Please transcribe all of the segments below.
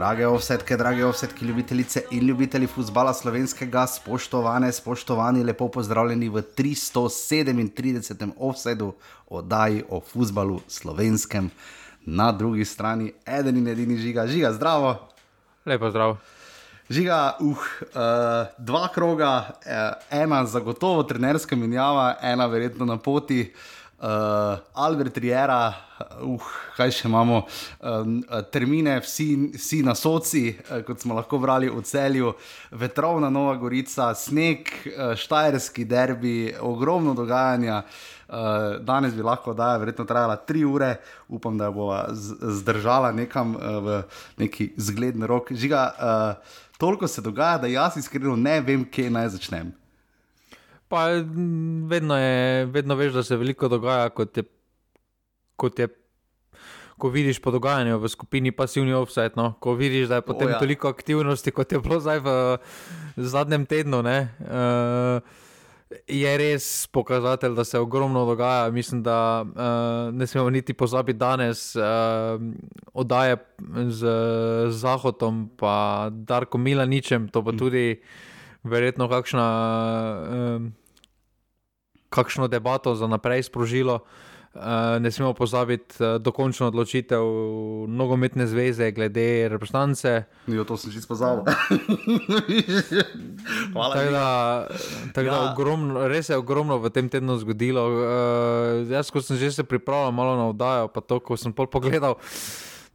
Drage ovsetke, drage ovsetke, ljubitelice in ljubitelji futbola slovenskega, spoštovane, spoštovani, lepo pozdravljeni v 337. offsetu oddaji o futbalu slovenskem. Na drugi strani, eden in edini žiga, žiga, zdravo. Lepo zdrav. Žiga, uh, uh, dva kroga, uh, ena zagotovo trenerska menjava, ena verjetno na poti. Uh, Albert Riera, uh, kaj še imamo, um, termine, vsi, vsi na soci, uh, kot smo lahko brali v celju, vetrovna Nova Gorica, sneg, uh, štajerski derbi, ogromno dogajanja. Uh, danes bi lahko, da je verjetno trajala tri ure, upam, da bo zdržala nekam uh, v neki zgledni rok. Žiga, uh, toliko se dogaja, da jaz iskreno ne vem, kje naj začnem. Pa vedno, je, vedno veš, da se veliko dogaja, kot je, kot je ko vidiš po dogajanju v skupini pasivni offset. No? Ko vidiš, da je potem o, ja. toliko aktivnosti, kot je bilo zdaj v zadnjem tednu. Uh, je res pokazatelj, da se ogromno dogaja. Mislim, da uh, ne smemo niti pozabiti danes uh, oddaje z Zahodom, pa Darko Milaničem, to pa mm. tudi verjetno kakšna. Uh, kakšno debato za naprej sprožilo. Uh, ne smemo pozabiti uh, dokončno odločitev nogometne zveze glede reprezentance. Jo, to sem že spoznal. tako da, tak ja. da ogromno, res je ogromno v tem tednu zgodilo. Uh, jaz, ko sem že se pripravljal malo na oddajo, pa to, ko sem pol pogledal.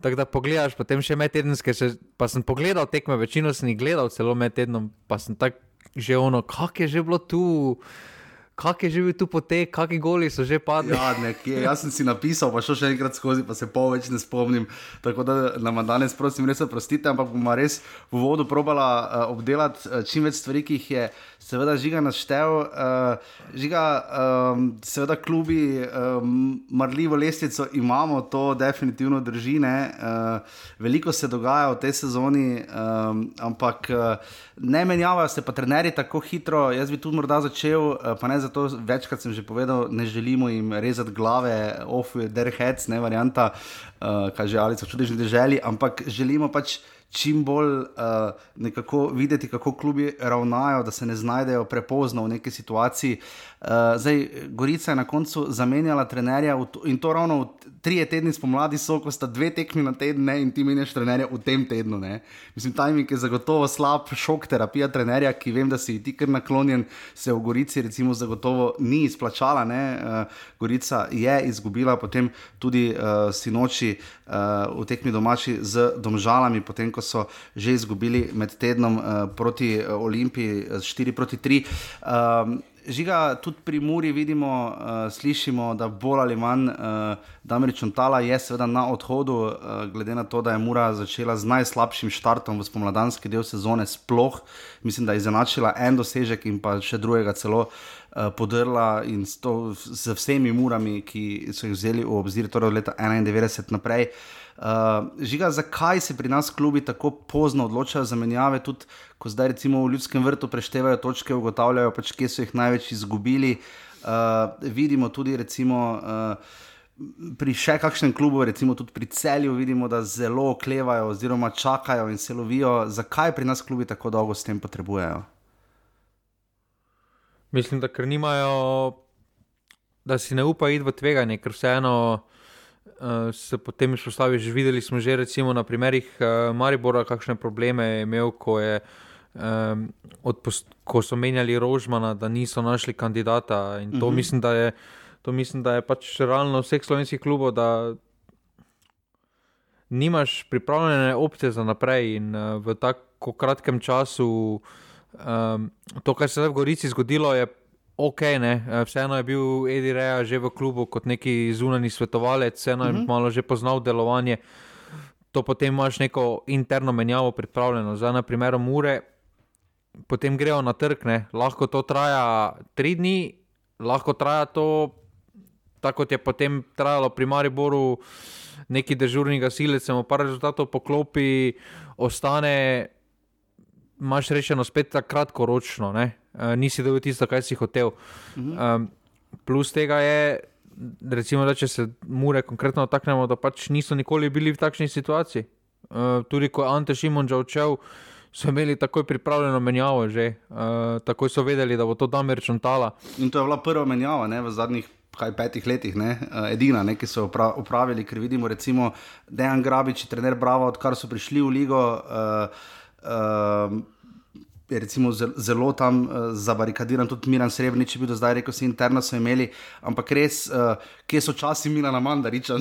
Tako da pogledaš, potem še med tedenske, pa sem pogledal tekme, večino sem jih gledal, celo med tednom, pa sem tako že ono, kak je že bilo tu kak je že bil tu potek, kakšni goli so že padli. Ja, nekje. Jaz sem si napisal, pa šel še enkrat skozi, pa se pol več ne spomnim. Tako da nam danes, prosim, res oprostite, ampak bomo res v vodu probala uh, obdelati uh, čim več stvari, ki jih je seveda žiga naštel. Uh, žiga, um, seveda, klubi, um, marljivo lestvico imamo, to definitivno drži. Uh, veliko se dogaja v tej sezoni, um, ampak uh, ne menjavajo se pa trenerji tako hitro. Jaz bi tudi morda začel, uh, pa ne zato večkrat sem že povedal, ne želimo jim rezati glave, off der heads, ne varianta, uh, kaj že ali so čudežni deželi, ampak želimo pač čim bolj uh, videti, kako klubi ravnajo, da se ne znajdejo prepozno v neki situaciji. Uh, zdaj, Gorica je na koncu zamenjala trenerja to, in to ravno tri tedni spomladi, so ko sta dve tekmi na teden in ti meniš trenerja v tem tednu. Ne. Mislim, tajming je zagotovo slab, šok terapija trenerja, ki vem, da si ti kar naklonjen, se v Gorici recimo zagotovo ni izplačala. Uh, Gorica je izgubila potem tudi uh, sinoči uh, v tekmi domači z domžalami, potem ko so že izgubili med tednom uh, proti uh, Olimpiji 4 proti 3. Um, Žiga, tudi pri Muri vidimo, uh, slišimo, da bolj ali manj uh, Damir Čontala je seveda na odhodu, uh, glede na to, da je Mura začela z najslabšim štartom v spomladanski del sezone, sploh mislim, da je izenačila en dosežek in pa še drugega celo podrla in to, z vsemi murami, ki so jih vzeli v obzir, torej od leta 91 naprej. Uh, Uh, žiga, zakaj se pri nas klubi tako pozno odločajo za menjave, tudi ko zdaj recimo v ljudskem vrtu preštevajo točke, ugotavljajo pač, kje so jih največ izgubili. Uh, vidimo tudi recimo, uh, pri še kakšnem klubu, recimo tudi pri celju, vidimo, da zelo oklevajo oziroma čakajo in se lovijo. Zakaj pri nas klubi tako dolgo s tem potrebujejo? Mislim, da ker nimajo, da si ne upajo iti v tveganje, ker vseeno se potem izpostavi. Že videli smo že recimo, na primerih uh, Maribora, kakšne probleme je imel, ko, je, um, ko so menjali Rožmana, da niso našli kandidata. In to, uh mhm. -huh. mislim, da je, to mislim, da je pač realno vseh slovenskih klubov. Nimaš pripravljene opcije za naprej, in uh, v tako kratkem času, um, to, kar se je v Gorici zgodilo, je ok, ne? Eh, vseeno je bil Edi Reja že v klubu kot neki zunani svetovalec, vseeno je uh mhm. -huh. malo že poznal delovanje. To potem imaš neko interno menjavo pripravljeno, za na primer, ure, potem grejo na trg, ne? lahko to traja tri dni, lahko traja to, tako kot je potem trajalo pri Mariboru, neki dežurni gasilec, samo par rezultatov poklopi, ostane, imaš rečeno spet tako kratkoročno. Ne? Uh, nisi dobil tisto, kar si hotel. Um, plus tega je, recimo, da če se mure konkretno dotaknemo, da pač niso nikoli bili v takšni situaciji. Uh, tudi ko je Ante Šimunča odšel, so imeli takoj pripravljeno menjavo, že uh, takoj so vedeli, da bo to Damir Čontala. In to je bila prva menjava ne, v zadnjih. Kaj petih letih, ne? edina, ne, ki so upravili, ker vidimo, recimo, da je Jan Grabič, trener Bravo, odkar so prišli v ligo. Uh, uh, je recimo zelo tam uh, zabarikadiran, tudi Miran Srebrenic, če bi do zdaj rekel, vsi interno so imeli, ampak res, uh, kje so časi Milana Mandariča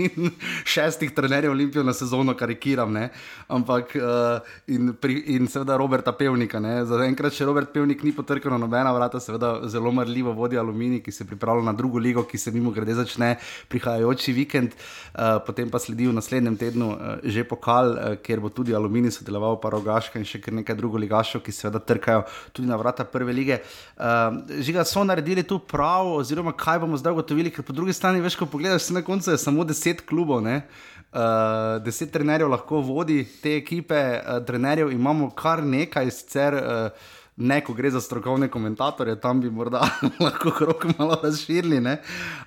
in šestih trenerjev Olimpijo na sezono, karikiram, ne? ampak uh, in, pri, in seveda Roberta Pevnika. Za enkrat še Robert Pevnik ni potrkal na nobena vrata, seveda zelo marljivo vodi Alumini, ki se pripravlja na drugo ligo, ki se mimo grede začne prihajajoči vikend, uh, potem pa sledi v naslednjem tednu uh, že pokal, uh, kjer bo tudi Alumini sodeloval, pa Rogaška in še kar nekaj drugo ligašov, ki seveda trkajo tudi na vrata prve lige. Uh, žiga so naredili tu prav, oziroma kaj bomo zdaj ugotovili ker po drugi strani, veš, ko pogledaš, na koncu je samo deset klubov, ne? Uh, deset trenerjev lahko vodi te ekipe, uh, trenerjev imamo kar nekaj, sicer. Uh, ne, ko gre za strokovne komentatorje, tam bi morda lahko krok malo razširili. Ne?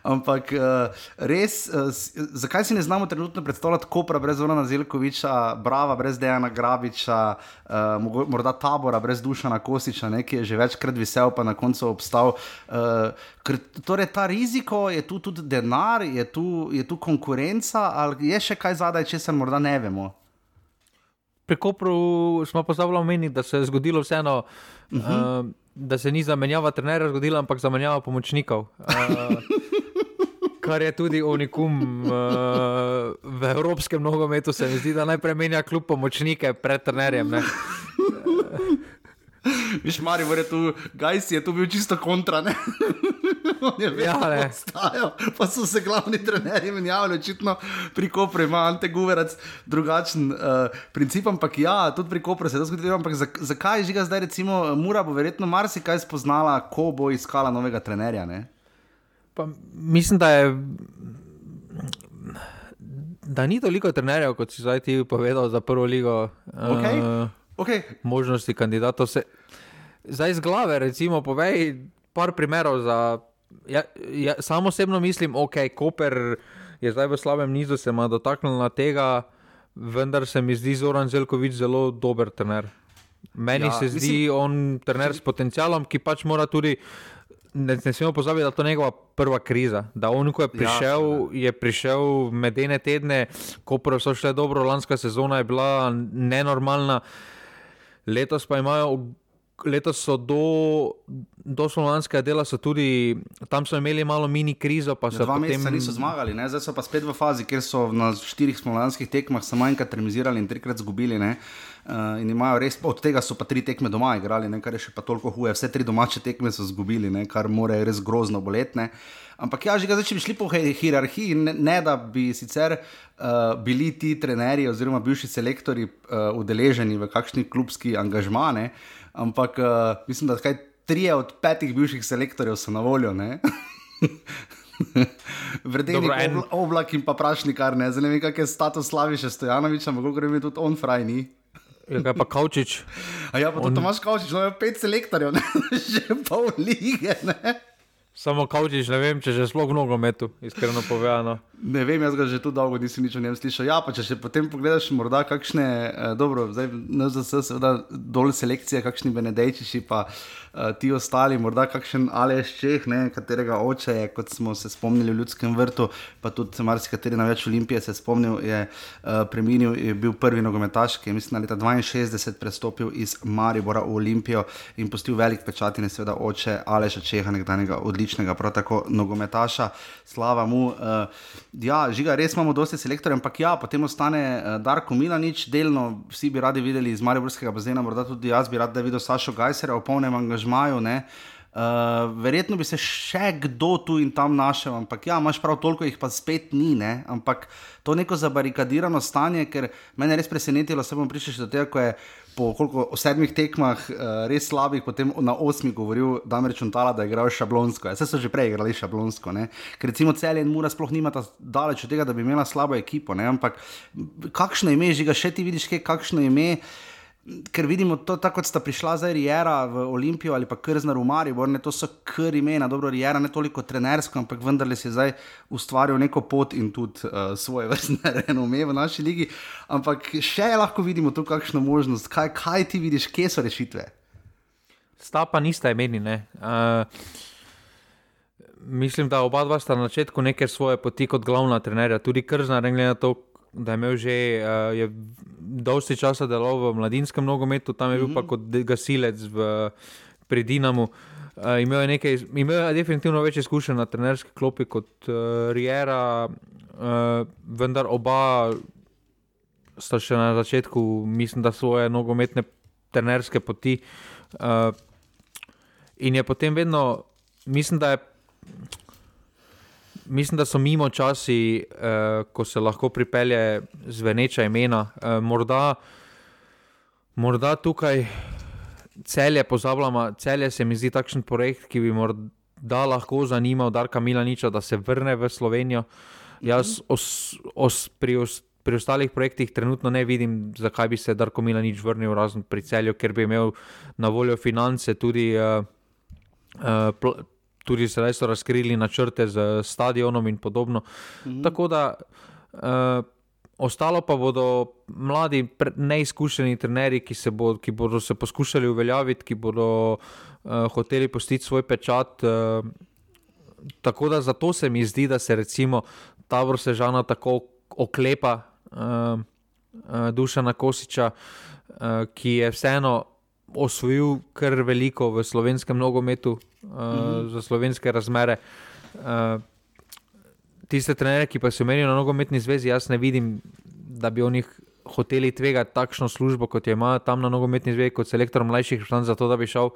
Ampak uh, res, uh, zakaj si ne znamo trenutno predstavljati Kopra brez Vrna Zelkoviča, Brava brez Dejana Grabiča, uh, morda Tabora brez Dušana Kosiča, ne, ki je že večkrat visel, pa na koncu obstal. Uh, ker torej ta riziko je tu tudi denar, je tu, je tu konkurenca, ali je še kaj zadaj, če se morda ne vemo. Pri Kopru smo pozabili omeniti, da se je zgodilo vseeno, uh -huh. uh, da se ni zamenjava trenerja zgodila, ampak zamenjava pomočnikov. Uh, kar je tudi unikum uh, v evropskem nogometu, se mi zdi, da najprej menja kljub pomočnike pred trenerjem. Ne? Viš, Mari, je tu, Gajsi je tu bil čisto kontra. Ne? Je ja, ne. Stajo, pa so se glavni trenerji menjavali, očitno pri Kopru ima Ante Guverac drugačen uh, princip, ampak ja, tudi pri Kopru se je to zgodilo. Ampak zakaj za, žiga zdaj, recimo, Mura bo verjetno marsikaj spoznala, ko bo iskala novega trenerja? Pa, mislim, da je. Da ni toliko trenerjev, kot si zdaj ti povedal za prvo ligo. Okay. Uh, okay. Možnosti kandidatov. Se... Zdaj iz glave, recimo, povej par primerov. Za... Ja, ja, samo osebno mislim, da okay, je Koper zdaj v slabem nizu, se ima dotaknil na tega, vendar se mi zdi Zoran Zelkovič zelo dober trener. Meni ja, se zdi mislim... on trener s potencialom, ki pač mora tudi. Ne, ne smemo pozabiti, da je to njegova prva kriza. Da on, ko je prišel, ja, je prišel med ene tedne, ko so šle dobro, lanska sezona je bila nenormalna, letos pa imajo letos so do, do slovenskega dela tudi, tam so imeli malo mini krizo. Ja, dva potem... meseca niso zmagali, ne? zdaj so pa spet v fazi, kjer so na štirih slovenskih tekmah samo enkrat remizirali in trikrat zgubili. Uh, in imajo res, od tega so pa tri tekme doma igrali, ne? kar je še pa toliko huje. Vse tri domače tekme so zgubili, ne? kar more res grozno boleti. Ampak ja, že ga začne šli po hierarhiji, ne, ne da bi sicer uh, bili ti trenerji oziroma bivši selektori uh, udeleženi v kakšni klubski angažmane. Ampak uh, mislim, da kaj tri od petih bivših selektorjev so na voljo. Vredeni en... oblak in pa prašnik, kar ne. Zanimivo, kak je status Slaviša Stojanoviča, ampak kako je tudi on frajni. Ja, kaj pa Kaučič? A ja, pa on... to imaš Kaučič, no, pet selektorjev, že pol lige, ne. Samo kaučiš, ne vem, če že sploh mnogo metu, iskreno povedano. Ne vem, jaz ga že tu dolgo nisem nič o njem slišal. Ja, pa če še potem pogledaš, morda kakšne, eh, dobro, zdaj NZS, seveda dol selekcije, kakšni Benedejčiši pa uh, ti ostali, morda kakšen Aleš Čeh, ne, katerega oče je, kot smo se spomnili v ljudskem vrtu, pa tudi marsikateri na več olimpije se spomnil, je uh, preminil, je bil prvi nogometaš, ki je mislim leta 62 prestopil iz Maribora v Olimpijo in postil velik pečat in je seveda oče Aleša Čeha, nekdanjega odličnega odličnega, prav tako nogometaša, slava mu. Uh, ja, žiga, res imamo dosti selektorjev, ampak ja, potem ostane uh, Darko Milanič, delno vsi bi radi videli iz Mariborskega bazena, morda tudi jaz bi rad videl Sašo Gajsera v polnem angažmaju. Uh, verjetno bi se še kdo tu in tam našel, ampak ja, imaš prav toliko, jih pa spet ni. Ne? Ampak to neko zabarikadirano stanje, ker me je res presenetilo, se bom prišel do tega, ko je po koliko, sedmih tekmah, uh, res slabih, potem na osmih govoril, da je rečeno, da je igral šablonsko. Vse ja, so že prej igrali šablonsko. Ne? Ker recimo cel en mura sploh nima daleč od tega, da bi imela slabo ekipo. Ne? Ampak kakšno ime, že ga še ti vidiš, kaj, kakšno ime. Ker vidimo to, tako kot sta prišla zdaj Rijera v Olimpijo ali pa Krznar v Maribor, ne, to so kar imena, dobro, Rijera ne toliko trenersko, ampak vendarle si zdaj ustvaril neko pot in tudi uh, svoje vrstne renome v naši ligi. Ampak še lahko vidimo tu kakšno možnost, kaj, kaj ti vidiš, kje so rešitve. Sta pa nista imeni. Uh, mislim, da oba dva sta na začetku neke svoje poti kot glavna trenerja, tudi Krznar, glede na to, da je imel že uh, dosti časa deloval v mladinskem nogometu, tam je bil mm -hmm. pa mhm. kot gasilec v Predinamu. Uh, imel, je nekaj, imel je definitivno več izkušenj na trenerski klopi kot uh, Riera, uh, vendar oba sta še na začetku, mislim, da svoje nogometne trenerske poti. Uh, in je potem vedno, mislim, da je mislim, da so mimo časi, uh, ko se lahko pripelje zveneča imena. Uh, morda, morda tukaj celje pozabljamo, celje se mi zdi takšen projekt, ki bi morda lahko zanimal Darka Milaniča, da se vrne v Slovenijo. Jaz os, os, pri, os, pri ostalih projektih trenutno ne vidim, zakaj bi se Darko Milanič vrnil razen pri celju, ker bi imel na voljo finance tudi. Uh, Uh, tudi zdaj so razkrili načrte z stadionom in podobno. Mhm. Tako da, uh, ostalo pa bodo mladi, neizkušeni trenerji, ki, se bo, ki bodo se poskušali uveljaviti, ki bodo uh, hoteli postiti svoj pečat. Uh, tako da zato se mi zdi, da se recimo ta vrsta žana tako oklepa uh, uh, Dušana Kosiča, uh, ki je vseeno osvojil kar veliko v slovenskem nogometu, uh, mm -hmm. za slovenske razmere. Uh, tiste trenere, ki pa se omenijo na nogometni zvezi, jaz ne vidim, da bi oni hoteli tvegati takšno službo, kot jo ima tam na nogometni zvezi, kot selektor mlajših članov, zato da bi šel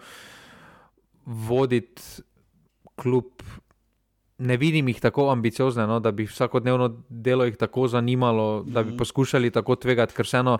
voditi klub. Ne vidim jih tako ambiciozne, no, da bi vsakodnevno delo jih tako zanimalo, da bi mhm. poskušali tako tvegati, ker vseeno.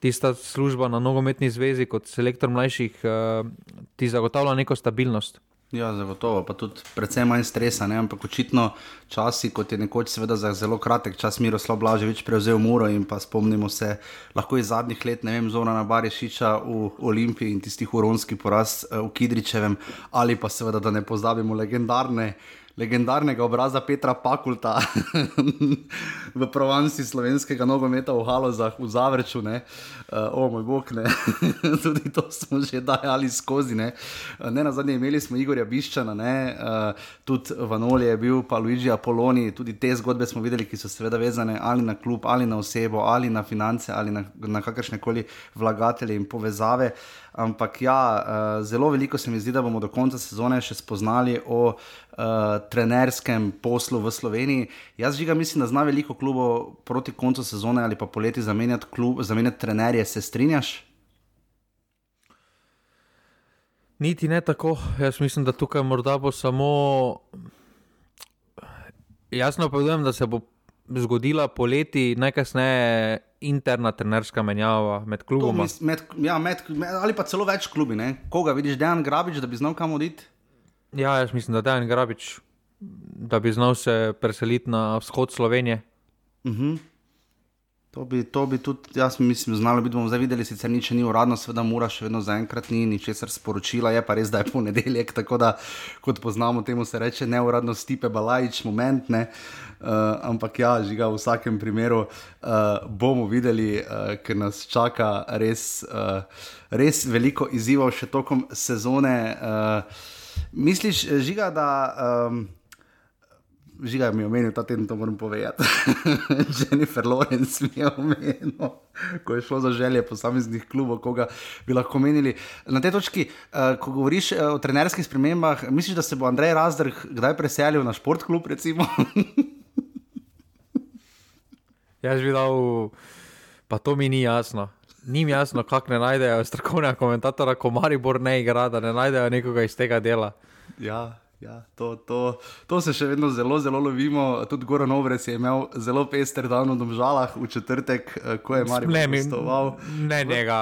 Tista služba na nogometni zvezi, kot selektor mlajših, uh, ti zagotavlja neko stabilnost. Ja, zagotovo, pa tudi predvsem manj stresa, ne? ampak očitno časi, kot je nekoč, seveda za zelo kratek čas, Miroslav Blaževič prevzel Muro in pa spomnimo se lahko iz zadnjih let, ne vem, Zora Barišiča v Olimpiji in tistih uronskih poraz uh, v Kidričevem, ali pa seveda, da ne pozabimo legendarne legendarnega obraza Petra Pakulta v provanci slovenskega nogometa v Halozah, v Zavrču. Uh, o moj bog, ne. tudi to smo že dajali skozi. Ne, uh, ne na zadnje imeli smo Igorja Biščana, ne, uh, tudi Vanoli je bil, pa Luigi Apoloni. Tudi te zgodbe smo videli, ki so seveda vezane ali na klub, ali na osebo, ali na finance, ali na, na kakršne koli vlagatelje in povezave. Ampak ja, uh, zelo veliko se mi zdi, da bomo do konca sezone še spoznali o uh, trenerskem poslu v Sloveniji. Jaz žiga mislim, da zna veliko klubov proti koncu sezone ali pa poleti zamenjati, klub, zamenjati trenerje. Se strinjaš? Niti ne tako. Jaz mislim, da tukaj morda bo samo. Jasno povedujem, da se bo zgodila poleti, najkasneje interna trenerska menjava med klubom. Ja, ali pa celo več klubi. Ne? Koga vidiš, Dejan Grabič, da bi znal kam oditi? Ja, jaz mislim, da Dejan Grabič, da bi znal se preseliti na vzhod Slovenije. Uh mhm. -huh. To bi, to bi tudi, jaz mislim, znalo biti. Bomo zdaj videli, sicer nič ni uradno, seveda, mora še vedno zaenkrat ni ničesar sporočila, je pa res, da je ponedeljek, tako da, kot poznamo, temu se reče neuradno stipe balajč, moment. Ne? Uh, ampak ja, žiga v vsakem primeru uh, bomo videli, uh, ker nas čaka res, uh, res veliko izzivov še tokom sezone. Uh, Misliš, žiga, da. Um, Žiga mi je omenil ta teden, to moram povedati. Jennifer Lawrence mi je omenil, ko je šlo za želje posameznih klubov, koga bi lahko menili. Na tej točki, uh, ko govoriš uh, o trenerskih spremembah, misliš, da se bo Andrej Razdrh kdaj preselil na športklub? Jaz bi dal, pa to mi ni jasno ni mi jasno, kako ne najdejo strokovnega komentatorja, ko Maribor ne igra, da ne najdejo nekoga iz tega dela. Ja, Ja, to, to, to se še vedno zelo, zelo lovimo. Tudi Goran Ovres je imel zelo pester dan v Domžalah v četrtek, eh, ko je Marijo gostoval. Ne njega,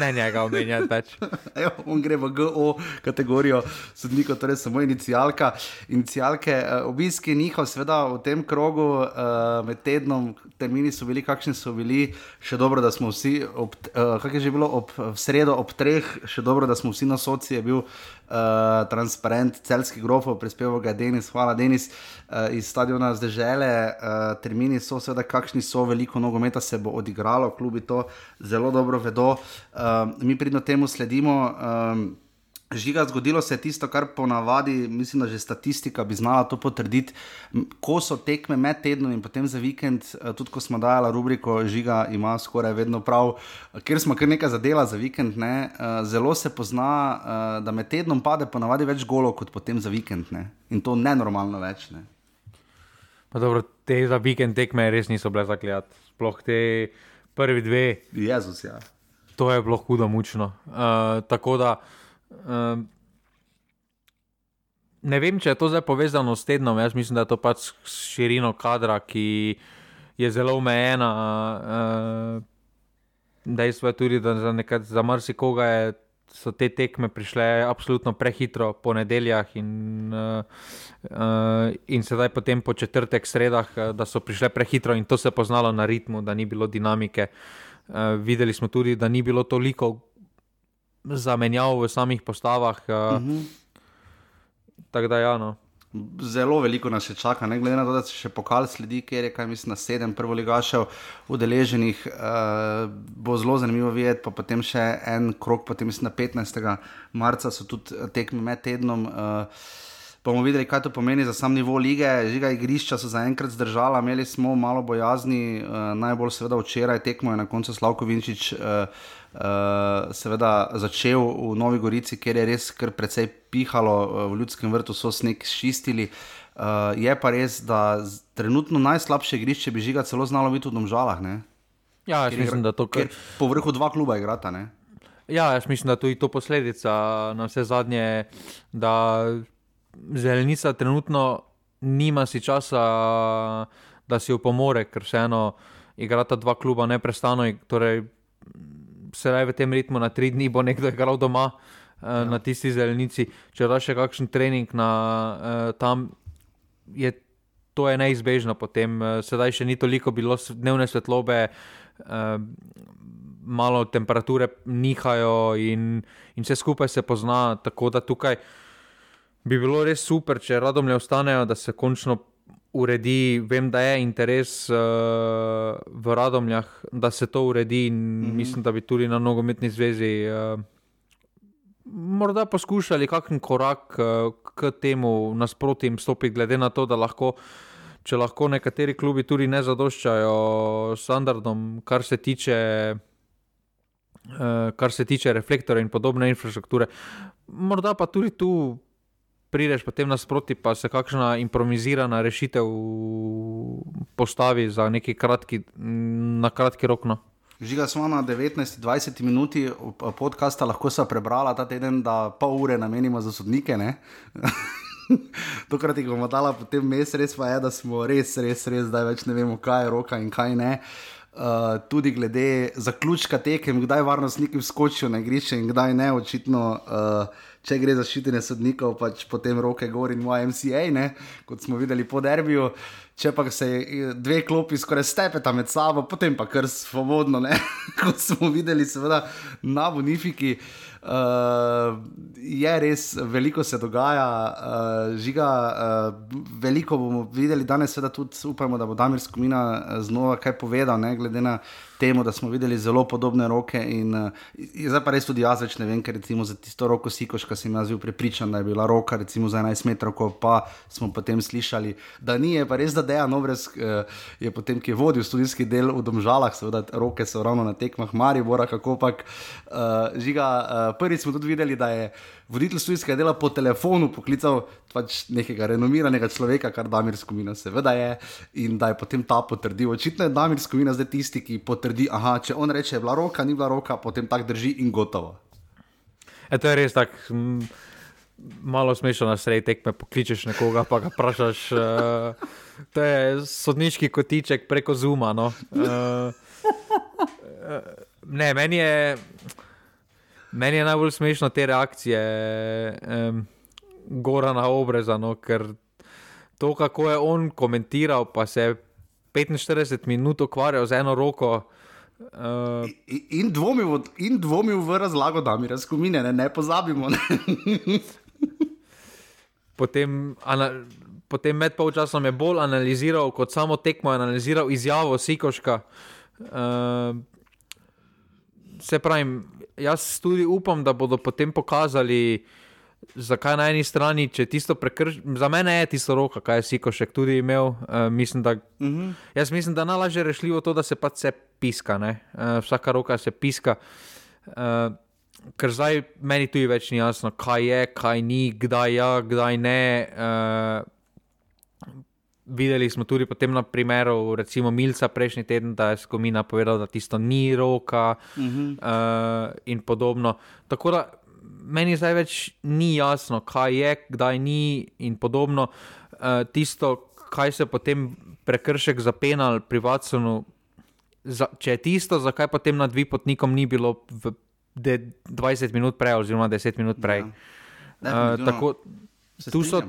ne njega omenjati več. on gre v GO kategorijo sodnika, torej samo inicijalka. Inicijalke, eh, obiski njihov, seveda v tem krogu eh, med tednom, termini so bili, kakšni so bili, še dobro, da smo vsi, ob, kak je že bilo ob sredo, ob treh, še dobro, da smo vsi na soci, je bil uh, transparent celskih grofov, prispeval ga Denis, hvala Denis uh, iz stadiona Zdežele. Uh, termini so seveda, kakšni so, veliko nogometa se bo odigralo, klubi to zelo dobro vedo. Uh, mi pridno temu sledimo. Um, Žiga, zgodilo se je tisto, kar ponavadi, mislim, da že statistika bi znala to potrditi. Ko so tekme med tednom in potem za vikend, eh, tudi ko smo dajali rubriko Žiga, ima skoraj vedno prav, ker smo kar nekaj zadela za vikend, ne, eh, zelo se pozna, eh, da med tednom pade ponavadi več golo kot potem za vikend. Ne. In to ne normalno več. Ne. Dobro, te za vikend tekme res niso bile zakljati, sploh te prvi dve. Jezus, ja. To je bilo hudo mučno. Uh, tako da. Um, ne vem, če je to zdaj povezano s tednom. Jaz mislim, da je to pač širino kadra, ki je zelo omejena. Uh, dejstvo je tudi, da za, nekaj, za marsikoga je, so te tekme prišle absolutno prehitro po nedeljah in, uh, uh, in sedaj potem po četrtek, sredah, da so prišle prehitro in to se je poznalo na ritmu, da ni bilo dinamike. Uh, videli smo tudi, da ni bilo toliko zamenjav v samih postavah. Uh, uh -huh. Tako da, ja. No. Zelo veliko nas še čaka, ne glede na to, da se še pokal sledi, ker je, kaj mislim, na sedem prvoligašev udeleženih. Uh, bo zelo zanimivo videti, pa potem še en krok, potem mislim, na 15. marca so tudi tekme med tednom. Uh, bomo videli, kaj to pomeni za sam nivo lige. Žiga igrišča so zaenkrat zdržala, imeli smo malo bojazni, uh, najbolj seveda včeraj tekmo je na koncu Slavko Vinčič. Uh, Uh, seveda začel v Novi Gorici, kjer je res kar precej pihalo, v ljudskem vrtu so sneg ščistili. Uh, je pa res, da trenutno najslabše igrišče bi žiga celo znalo biti v Domžalah. Ne? Ja, jaz mislim, da to kar. Po vrhu dva kluba igrata. Ne? Ja, jaz mislim, da to je to posledica na vse zadnje, da zelenica trenutno nima si časa, da si upomore, ker vseeno igrata dva kluba neprestano. Torej, sedaj v tem ritmu, na tri dni bo nekdo igral doma uh, ja. na tisti zelenici. Če daš še kakšen trening na, uh, tam, je to je neizbežno. Potem, uh, sedaj še ni toliko bilo dnevne svetlobe. Uh, Malo temperature nihajo, in, in vse skupaj se pozna. Tako da tukaj bi bilo res super, če radom le ostanejo, da se končno uredi, vem, da je interes uh, v Radomljah, da se to uredi, in mm -hmm. mislim, da bi tudi na nogometni zvezi uh, morda poskušali kakšen korak uh, k temu nasprotju stopiti, glede na to, da lahko. Če lahko nekateri klubi tudi ne zadoščajo standardom, kar se tiče, kar se tiče reflektorja in podobne infrastrukture, morda pa tudi tu prideš potem nasproti, pa se kakšna improvizirana rešitev postavi za neki kratki, na kratki rok. No. Žiga smo na 19-20 minuti podcasta, lahko so prebrala ta teden, da pol ure namenimo za sodnike. Tokrat jih bomo dala potem mes, res pa je, da smo res, res, res, da več ne vemo, kaj je roka in kaj ne. Uh, tudi glede zaključka tekem, kdaj varnostniki skočijo na igrišče in kdaj ne, očitno. Uh, če gre za ščitenje sodnikov, pač potem roke gor in moj MCA, ne? kot smo videli po derbiju. Če pa se dve klopi skoraj stepeta med sabo, potem pa kar svobodno, kot smo videli, seveda na Bonifiki. Uh, je res, veliko se dogaja, uh, žiga, uh, veliko bomo videli danes, seveda tudi upamo, da bo Damir Skomina znova kaj povedal, ne glede na temu, da smo videli zelo podobne roke. In, uh, zdaj pa res tudi jaz več ne vem, ker recimo za tisto roko Sikoš, ki sem jaz bil prepričan, da je bila roka recimo za 11 metrov, pa smo potem slišali, da ni, je pa res, da Dejan Obrez uh, je potem, ki je vodil študijski del v Domžalah, seveda roke so ravno na tekmah Maribora, kako pač uh, žiga. Uh, prvič smo tudi videli, da je voditelj študijskega dela po telefonu poklical pač nekega renomiranega človeka, kar Damir Skomina seveda je, in da je potem ta potrdil. Očitno je Damir Skomina zdaj tisti, ki potrdi, da če on reče, da je bila roka, ni bila roka, potem tak drži in gotovo. E, to je res tako. malo smešno na sredi tekme, pokličeš nekoga, pa ga vprašaš. Uh, to je sodniški kotiček preko Zuma. No. Uh, ne, meni je, meni je najbolj smešno te reakcije, um, gora na obreza, no, ker to, kako je on komentiral, pa se je 45 minut ukvarjal z eno roko. Uh, in, in, dvomil, in dvomil v razlago, da mi razumine, ne, ne pozabimo. Ne. potem, ana, potem med polčasom je bolj analiziral, kot samo tekmo, analiziral izjavo Sikoška. Uh, se pravi, jaz tudi upam, da bodo potem pokazali, zakaj na eni strani, če tisto prekršite. Za mene je tisto roka, kaj je Sikošek tudi imel. Uh, mislim, da, uh mhm. -huh. Jaz mislim, da je najlažje rešljivo to, da se pač vse piska. Uh, vsaka roka se piska. Uh, ker zdaj meni tudi več ni jasno, kaj je, kaj ni, kdaj je, kdaj ne. Uh, videli smo tudi na primeru, recimo Milca prejšnji teden, da je Skomina povedal, da tisto ni roka uh -huh. uh, in podobno. Tako da meni zdaj več ni jasno, kaj je, kdaj ni in podobno. Uh, tisto, kaj se potem prekršek za penal pri Watsonu. Za, če je tisto, zakaj potem nad Vipotnikom ni bilo v 20 minut prej, oziroma 10 minut prej. Ja, uh, tako, tu, so,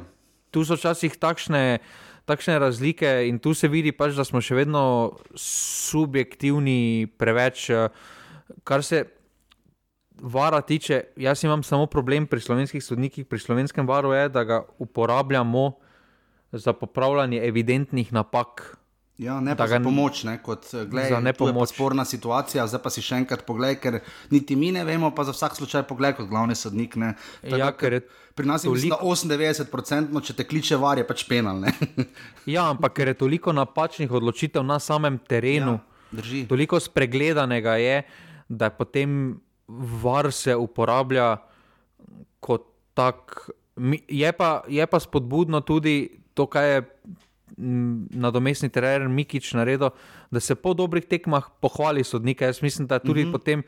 tu so včasih takšne, takšne razlike, in tu se vidi, pač, da smo še vedno subjektivni, preveč. Uh, kar se vara tiče, jaz imam samo problem pri slovenskih sodnikih, pri slovenskem varu je, da ga uporabljamo za popravljanje evidentnih napak. Ja, ne pa za pomoč, ne, kot eh, gledaj, ne pomoč. sporna situacija, zdaj pa si še enkrat pogled, ker niti mi ne vemo, pa za vsak slučaj pogled kot glavni sodnik. Ne, tako, ja, ker pri nas je toliko... 98%, če te kliče var, je pač penal. ja, ampak ker je toliko napačnih odločitev na samem terenu, ja, toliko spregledanega je, da je potem var se uporablja kot tak. Je pa, je pa spodbudno tudi to, kaj je nadomestni trener Mikič naredil, da se po dobrih tekmah pohvali sodnike. Jaz mislim, da tudi mhm. -huh. potem,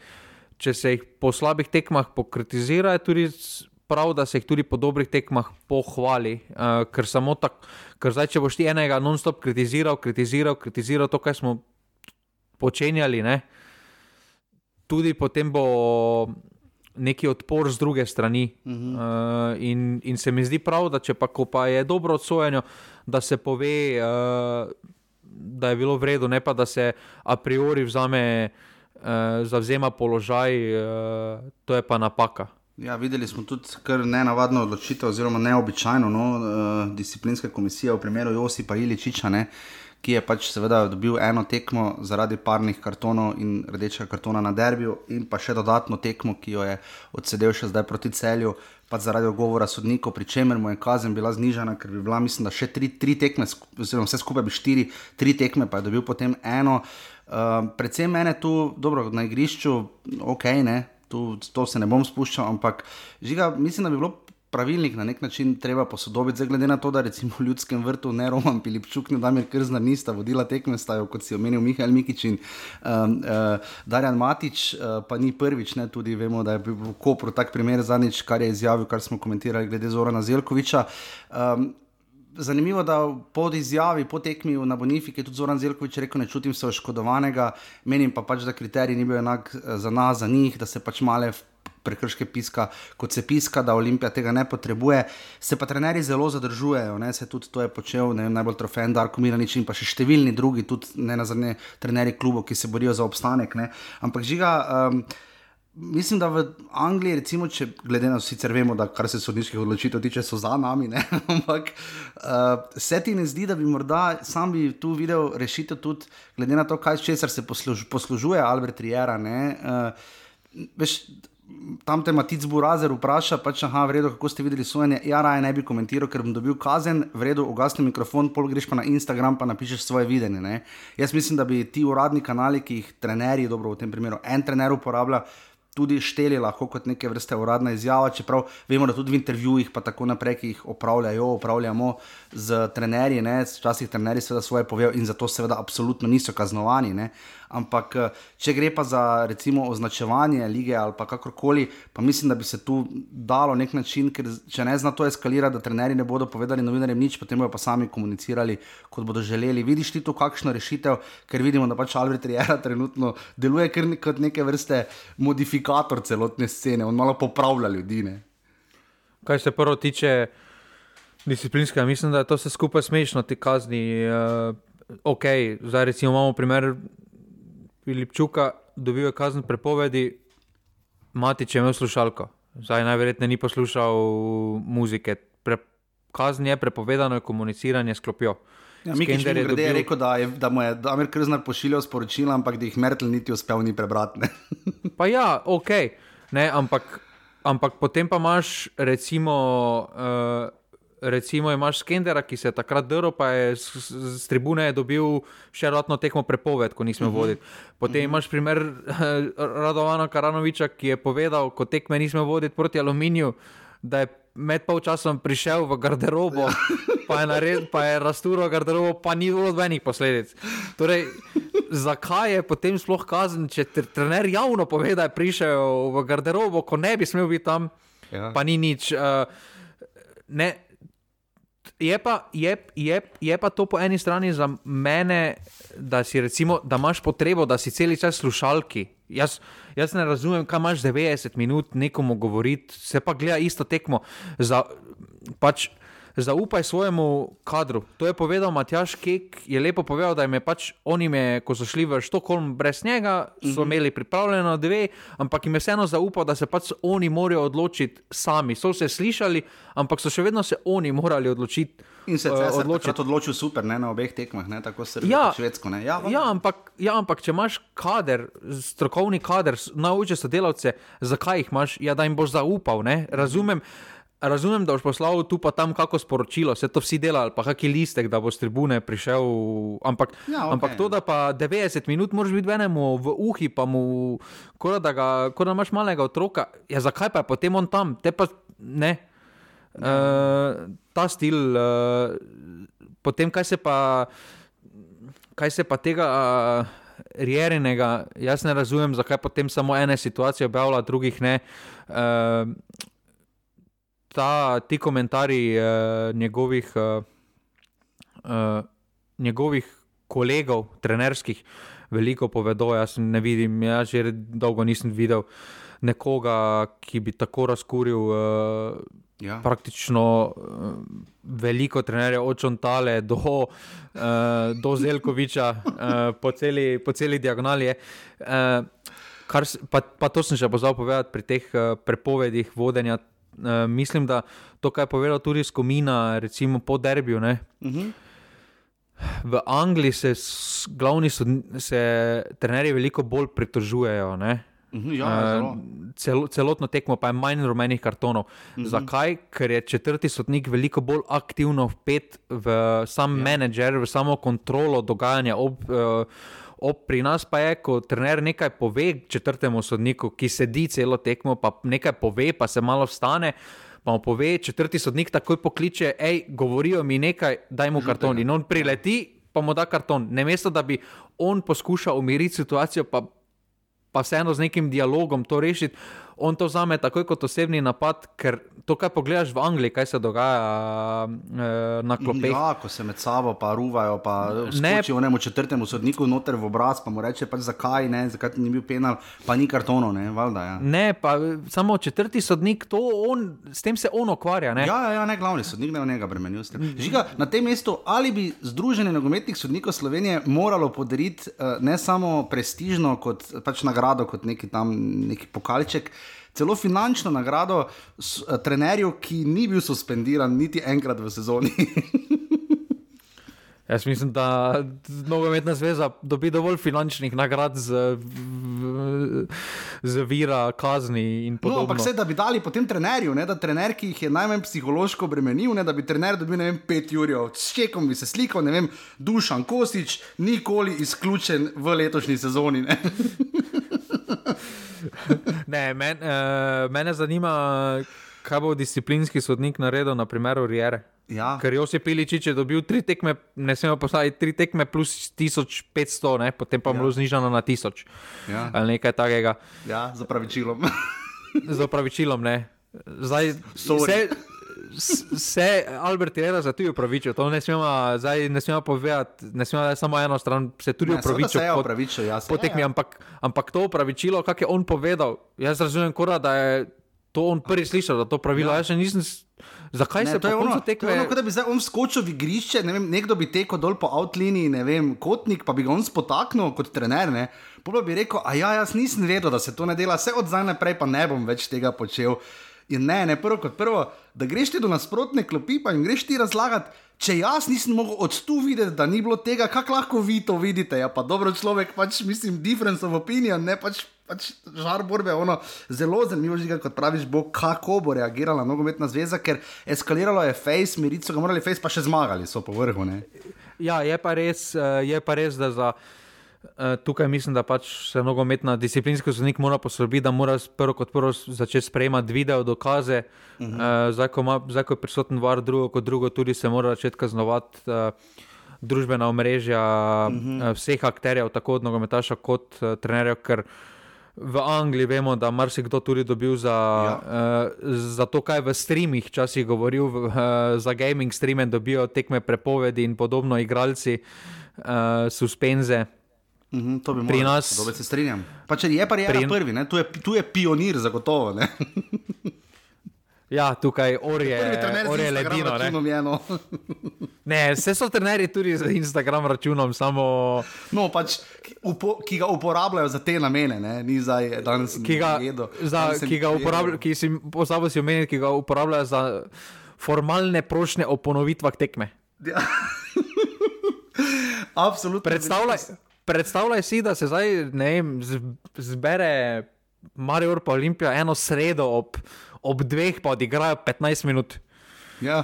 če se jih po slabih tekmah pokritizira, je tudi prav, da se jih tudi po dobrih tekmah pohvali. Uh, ker samo tako, ker zdaj, če boš ti enega non-stop kritiziral, kritiziral, kritiziral to, kar smo počenjali, ne? tudi potem bo neki odpor z druge strani. Uh -huh. uh, in, in se mi zdi prav, da če pa, pa je dobro odsojeno, da se pove, uh, da je bilo vredno, ne pa da se a priori vzame, uh, zavzema položaj, uh, to je pa napaka. Ja, videli smo tudi kar nenavadno odločitev, oziroma neobičajno no, uh, disciplinske komisije v primeru Josipa Iličiča. Ne, uh, ki je pač seveda dobil eno tekmo zaradi parnih kartonov in rdečega kartona na derbiju, in pa še dodatno tekmo, ki jo je odsedel še zdaj proti celju, pa zaradi ogovora sodnikov, pri čemer mu je kazen bila znižena, ker bi bila, mislim, da še tri, tri tekme, oziroma vse skupaj bi štiri, tri tekme, pa je dobil potem eno. Uh, predvsem mene tu, dobro, na igrišču, ok, ne. Tu, to se ne bom spuščal, ampak žiga, mislim, da bi bilo pravilnik na nek način treba posodobiti, zdaj glede na to, da recimo v ljudskem vrtu ne Roman Pilipčuk, ne Damir Krzna nista vodila tekme, stajo, kot si omenil Mihajl Mikič in um, uh, Darjan Matič, uh, pa ni prvič, ne, tudi vemo, da je bil v Kopru tak primer zadnjič, kar je izjavil, kar smo komentirali glede Zorana Zelkoviča. Um, Zanimivo je, da po izjavi, po tekmi na Bonifiki, tudi Zoran Zelkovič rekel: Ne čutim se oškodovanega, menim pa pač, da kriterij ni bil enak uh, za nas, za njih, da se pač male prekrške piska, kot se piska, da Olimpija tega ne potrebuje. Se pa trenerji zelo zadržujejo, ne? se tudi to je počel ne, najbolj trofejen Darko Miranič in pa še številni drugi, tudi ne na zadnje trenerji klubov, ki se borijo za obstanek. Ne? Ampak žiga. Um, Mislim, da v Angliji, recimo, če glede na sicer vemo, da kar se sodniških odločitev tiče, so za nami, ne? ampak uh, se ti ne zdi, da bi morda sam bi tu videl rešitev, tudi glede na to, kaj česar se posluž, poslužuje Albert Riera. Uh, veš, tam te Matic Burazer vpraša, pač, aha, vredo, kako ste videli sojenje. Ja, raje ne bi komentiral, ker bom dobil kazen, vredo, ugasni mikrofon, pol greš pa na Instagram, pa napišeš svoje videnje. Ne? Jaz mislim, da bi ti uradni kanali, ki jih trenerji, dobro v tem primeru en trener uporablja, tudi šteli lahko kot neke vrste uradna izjava, čeprav vemo, da tudi v intervjujih, pa tako naprej, ki jih opravljajo, opravljamo z trenerji, ne, včasih trenerji seveda svoje povejo in zato seveda absolutno niso kaznovani. Ne. Ampak, če gre pa za recimo označevanje lige ali pa kakorkoli, pa mislim, da bi se tu dalo nek način, ker če ne zna to eskalirati, da trenerji ne bodo povedali novinarjem nič, potem bodo pa sami komunicirali, kot bodo želeli. Vidiš ti tu kakšno rešitev, ker vidimo, da pač Albert Rijera trenutno deluje kot neke vrste modifikator celotne scene, on malo popravlja ljudi. Ne? Kaj se prvo tiče disciplinskega, mislim, da je to vse skupaj smešno, ti kazni. Uh, ok, zdaj recimo imamo primer. Filipčuka dobil kazen prepovedi, mati če ima slušalko. Zdaj najverjetneje ni poslušal muzike. Pre, kazen je prepovedano je komuniciranje s klopjo. Ja, Mikaj je dobil... rekel, da, je, da mu je Amir Krznar pošiljal sporočila, ampak da jih Mertel niti uspel ni prebrati. pa ja, ok, ne, ampak, ampak potem pa imaš recimo. Uh, recimo imaš Skendera, ki se je takrat drl, pa je z, z, z tribune dobil še rodno tekmo prepoved, ko nismo uh mhm. -huh. vodili. Potem uh mhm. -huh. imaš primer Radovana Karanoviča, ki je povedal, ko tekme nismo vodili proti aluminiju, da je med polčasom prišel v garderobo, ja. pa je, nared, pa je rasturo garderobo, pa ni bilo nobenih posledic. Torej, zakaj je potem sploh kazen, če trener javno pove, da je prišel v garderobo, ko ne bi smel biti tam, ja. pa ni nič. Uh, ne, je pa, je, je, je pa to po eni strani za mene, da, recimo, da imaš potrebo, da si cel čas slušalki. Jaz, jaz ne razumem, kaj imaš 90 minut nekomu govoriti, se pa gleda isto tekmo. Za, pač, zaupaj svojemu kadru. To je povedal Matjaš Kek, je lepo povedal, da jim je pač oni, me, ko so šli v Štokholm brez njega, so mhm. imeli pripravljeno dve, ampak jim je vseeno zaupal, da se pač oni morajo odločiti sami. So se slišali, ampak so še vedno se oni morali odločiti. In se je uh, odločil. odločil super ne, na obeh tekmah, ne, tako se ja, švedsko. Ja, ja, ampak, ja, ampak če imaš kader, strokovni kader, nauči sodelavce, zakaj jih imaš, ja, da jim boš zaupal. Ne, razumem. Razumem, da boš poslal tu pa tam kako sporočilo, vse to vsi delajo, pa kakšen listek, da boš tribune prišel. Ampak, ja, okay. ampak to, da pa 90 minut moraš biti enemu v uhi, pa mu, kot da, ga, da imaš malega otroka, ja, zakaj pa je potem on tam, te pa ne. Uh, ta stil, uh, potem kaj se pa, kaj se pa tega. Uh, Rjerinega, jaz ne razumem, zakaj potem samo ene situacije objavlja, drugih ne. Uh, ta, ti komentarji uh, njegovih, uh, uh, njegovih kolegov, trenerskih, veliko povedo. Jaz ne vidim, jaz že dolgo nisem videl nekoga, ki bi tako razkuril. Uh, Ja. Praktično uh, veliko trenerjev, od Čontale do, uh, do Zelkoviča, uh, po, celi, po celi diagonali. Uh, kar, pa, pa to sem že pozval povedati pri teh uh, prepovedih vodenja uh, mislim, da to, kar je povedal tudi Skomina, recimo po derbiju. Uh mhm. -huh. V Angliji se, glavni so, se trenerji veliko bolj pritožujejo. Ne? Mhm, ja, uh, cel, celotno tekmo pa je manj rumenih kartonov. Mhm. Zakaj? Ker je četrti sodnik veliko bolj aktivno vpet v sam ja. menedžer, v samo kontrolo dogajanja. Ob, uh, Ob, pri nas pa je, ko trener nekaj pove četrtemu sodniku, ki sedi celo tekmo, pa nekaj pove, pa se malo vstane. Pa mu pove, četrti sodnik takoj pokliče, hej, govorijo mi nekaj, daj mu karton. In on prileti, pa mu da karton. Ne mesto, da bi on poskušal umiriti situacijo, pa, pa vseeno z nekim dialogom to rešiti on to vzame takoj kot osebni napad, ker to, kar pogledaš v Angliji, kaj se dogaja e, na klopeh. Ja, ko se med sabo pa ruvajo, pa ne če vnemo četrtemu sodniku noter v obraz, pa mu reče, pač zakaj ne, zakaj ni bil penal, pa ni kartono, ne, valjda. Ja. Ne, pa samo četrti sodnik, to on, s tem se on ukvarja. Ne? Ja, ja, ja, ne glavni sodnik, ne v njega bremenil. Žiga, na tem mestu, ali bi Združenje nogometnih sodnikov Slovenije moralo podariti uh, ne samo prestižno kot pač nagrado, kot neki tam neki pokalček, celo finančno nagrado s, uh, trenerju, ki ni bil suspendiran niti enkrat v sezoni. Jaz mislim, da nogometna zveza dobi dovolj finančnih nagrad z, z vira, kazni in podobno. No, ampak vse, da bi dali potem trenerju, ne, da trener, ki jih je najmanj psihološko bremenil, ne, da bi trener dobil vem, pet ur, s čekom bi se slikal, ne vem, Dušan Kosič, nikoli izključen v letošnji sezoni. ne, men, uh, mene zanima, kaj bo disciplinski sodnik naredil na primeru Riere. Ja. Ker Josip Piličič je dobil tri tekme, ne smemo postaviti tri tekme plus 1500, ne? potem pa Ja. mu ja. znižano na 1000 Ja. ali nekaj takega. Ja, za pravičilom. Z opravičilom, ne. Zdaj, Sorry. se, s- se Albert je za tudi upravičil, to ne smemo, zdaj ne smemo povedati, ne smemo samo eno stran, se tudi Ne, upravičil. se je po- opravičil, ja, se po je, tekmi, ja. ampak, ampak to upravičilo, kak je on povedal, jaz razumem, kora, da je to on prvi slišal, da to pravilo. Ja. Ja. Jaz še nisem. Zakaj Ne, se to je ono, koncu to je tekme? ono, kot da bi zdaj on skočil v igrišče, ne vem, nekdo bi tekel dol po outliniji, ne vem, kotnik, pa bi ga on spotaknil kot trener. Ne? Pol pa bi rekel, a ja, jaz nisem vedel, da se to ne dela, vse od zdaj naprej pa ne bom več tega počel. In ne, ne prvo kot prvo, da greš ti do nasprotne klopi, pa jim greš ti razlagati. Če jaz nisem mogel od tu videti, da ni bilo tega, kako lahko vi to vidite? Ja, pa dobro človek, pač mislim, difference of opinion, ne pač. Pač žar borbe je ono zelo zanimivo, že kot praviš, bo kako bo reagirala nogometna zveza, ker eskaliralo je face, mirico ga morali face, pa še zmagali so po vrhu. Ne? Ja, je pa res, eh, je pa res da za. Eh, Tukaj mislim, da pač se nogometna disciplinski sodnik mora poskrbeti, da mora prvo kot prvo začeti sprejemati video dokaze. Uh -huh. uh, zdaj, ko ima, zdaj, ko je prisoten var, drugo kot drugo, tudi se mora začeti kaznovati uh, družbena omrežja uh -huh. uh, vseh akterjev, tako od nogometaša kot uh, trenerjev. ker V Angliji vemo, da marsikdo tudi dobil za, ja. uh, za to, kaj v streamih včasih govoril, uh, za gaming streame dobijo tekme prepovedi in podobno, igralci, uh, suspenze. Mhm, to bi Pri morali, nas- dobro se strinjam. Pa če je pa je Pri- prvi, ne? Tu, je, tu je pionir zagotovo. Ja, tukaj orje, orje ledino. Ne? je eno. ne, vse so trenerji tudi z Instagram računom, samo No, pač, upo, ki ga uporabljajo za te namene, ne? ni zdaj danes ki ga, jedo. za, Danes ki ga uporabljajo, ki si pozabil si omeniti, ki ga uporabljajo za formalne prošnje o ponovitvah tekme. Ja. Absolutno. Predstavljaj, predstavljaj si, da se zdaj vem, zbere Marijo pa Olimpija eno sredo ob, ob dveh, pa odigrajo 15 minut. Ja,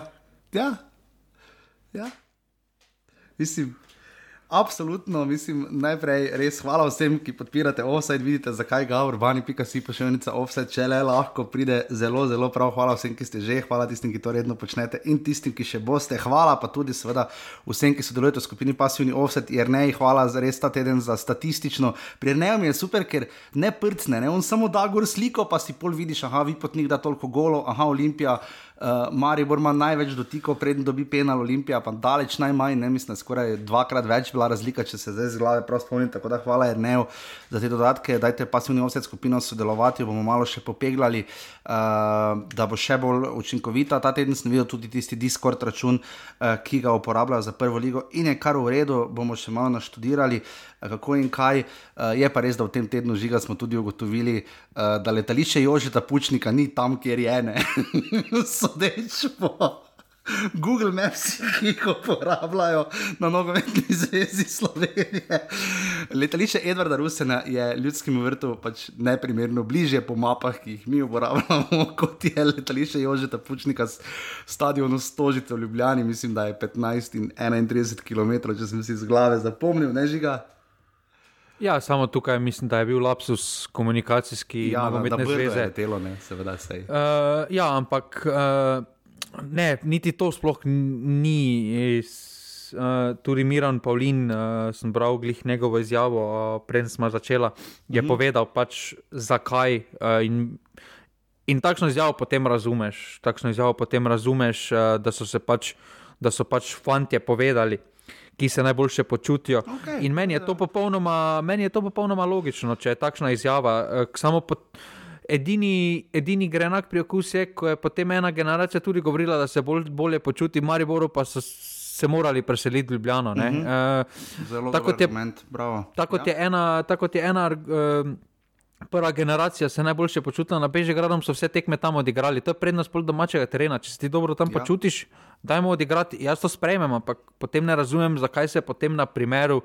ja. ja. Mislim, absolutno, mislim, najprej res hvala vsem, ki podpirate offside, vidite, zakaj ga urbani.si pošiljnica offside, če le lahko pride zelo, zelo prav. Hvala vsem, ki ste že, hvala tistim, ki to redno počnete in tistim, ki še boste. Hvala pa tudi seveda vsem, ki sodelujete v skupini Passivni offside, jer ne, hvala za res ta teden za statistično. Pri Erneju mi je super, ker ne prcne, ne? on samo da gor sliko, pa si pol vidiš, aha, Vipotnik da toliko golo, aha, Olimpija. Uh, Maribor ima največ dotikov, preden dobi penal Olimpija, pa daleč najmanj, ne mislim, skoraj dvakrat več bila razlika, če se zdaj z glave prav spomnim. Tako da hvala Erneju za te dodatke, dajte pasivni offset skupino sodelovati, bomo malo še popeglali, uh, da bo še bolj učinkovita. Ta teden sem videl tudi tisti Discord račun, uh, ki ga uporabljajo za prvo ligo in je kar v redu, bomo še malo naštudirali. Eh, Kako in kaj, uh, je pa res, da v tem tednu žiga smo tudi ugotovili, uh, da letališče Jožeta Pučnika ni tam, kjer je ne. sodeč po Google Maps, ki jih uporabljajo na nogometni zvezi Slovenije. Letališče Edvarda Rusena je ljudskemu vrtu pač neprimerno bližje po mapah, ki jih mi uporabljamo, kot je letališče Jožeta Pučnika s stadionom Stožice v Ljubljani. Mislim, da je 15 in 31 km, če sem si z glave zapomnil, ne žiga. Ja, samo tukaj mislim, da je bil lapsus komunikacijski Ja, nogometne je zveze. letelo, ne, seveda sej. Uh, ja, ampak uh, ne, niti to sploh ni. Uh, tudi Miran Pavlin, uh, sem bral glih njegovo izjavo, uh, preden smo začeli, je mm -hmm. povedal pač zakaj. Uh, in, in takšno izjavo potem razumeš, takšno izjavo potem razumeš, uh, da so se pač, da so pač fantje povedali. Ki se najboljše počutijo. Okej, In meni je, to popolnoma, meni je to popolnoma logično, če je takšna izjava. eh, Samo po, edini, edini grenak pri okusu je, ko je potem ena generacija tudi govorila, da se bolj, bolje počuti, Mariboru pa so se morali preseliti v Ljubljano. Uh -huh. uh, Zelo tako je- argument, bravo. tako kot je ena, tako je ena uh, prva generacija se najboljše počutila na Bežigradom, so vse tekme tam odigrali. To je prednost pol domačega terena. Če se ti dobro tam Ja. počutiš, dajmo odigrati. Jaz to sprejmem, ampak potem ne razumem, zakaj se potem na primeru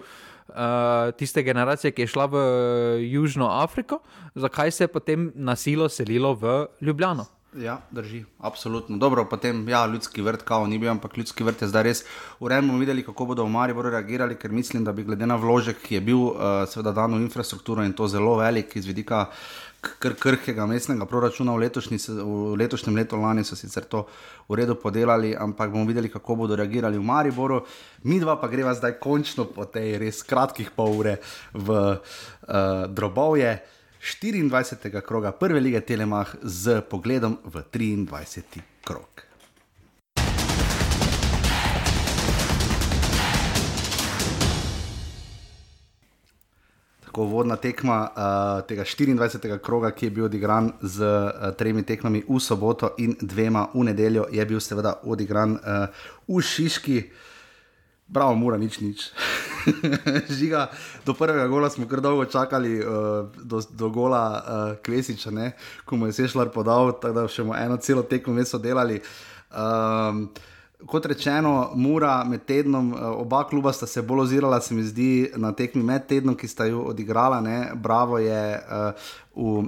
uh, tiste generacije, ki je šla v uh, Južno Afriko, zakaj se je potem na silo selilo v Ljubljano. Ja, drži, absolutno. Dobro, potem, ja, ljudski vrt, kao ni bil, ampak ljudski vrt je zdaj res. Urejmo videli, kako bodo v Mariboru reagirali, ker mislim, da bi glede na vložek, ki je bil uh, seveda dan v infrastrukturo in to zelo velik iz vidika kr krhkega mestnega proračuna v, letošnji, v letošnjem letu, lani so sicer to v redu podelali, ampak bomo videli, kako bodo reagirali v Mariboru. Mi dva pa greva zdaj končno po tej res kratkih pol ure v uh, drobovje. 24. kroga prve lige Telemach z pogledom v 23. krog. Tako vodna tekma uh, tega 24. kroga, ki je bil odigran z uh, tremi tekmami v soboto in dvema v nedeljo, je bil seveda odigran uh, v Šiški. Bravo, mora nič, nič. Žiga, do prvega gola smo kar dolgo čakali, uh, do, do gola uh, Kvesiča, ne? ko mu je Sešljar podal, tako da še eno celo tekmo meso delali. Um, kot rečeno, Mura med tednom, eh, oba kluba sta se bolj ozirala, se mi zdi, na tekmi med tednom, ki sta jo odigrala. Ne? Bravo je uh, v uh,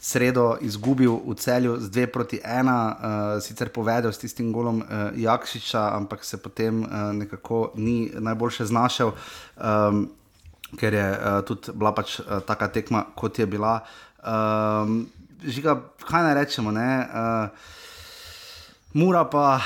sredo izgubil v celju z 2 proti 1, uh, sicer povedal s tistim golom uh, Jakšiča, ampak se potem uh, nekako ni najboljše znašel. Um, Ker je uh, tudi bila pač uh, taka tekma, kot je bila. Um, žiga, kaj naj rečemo? Uh, Mura pa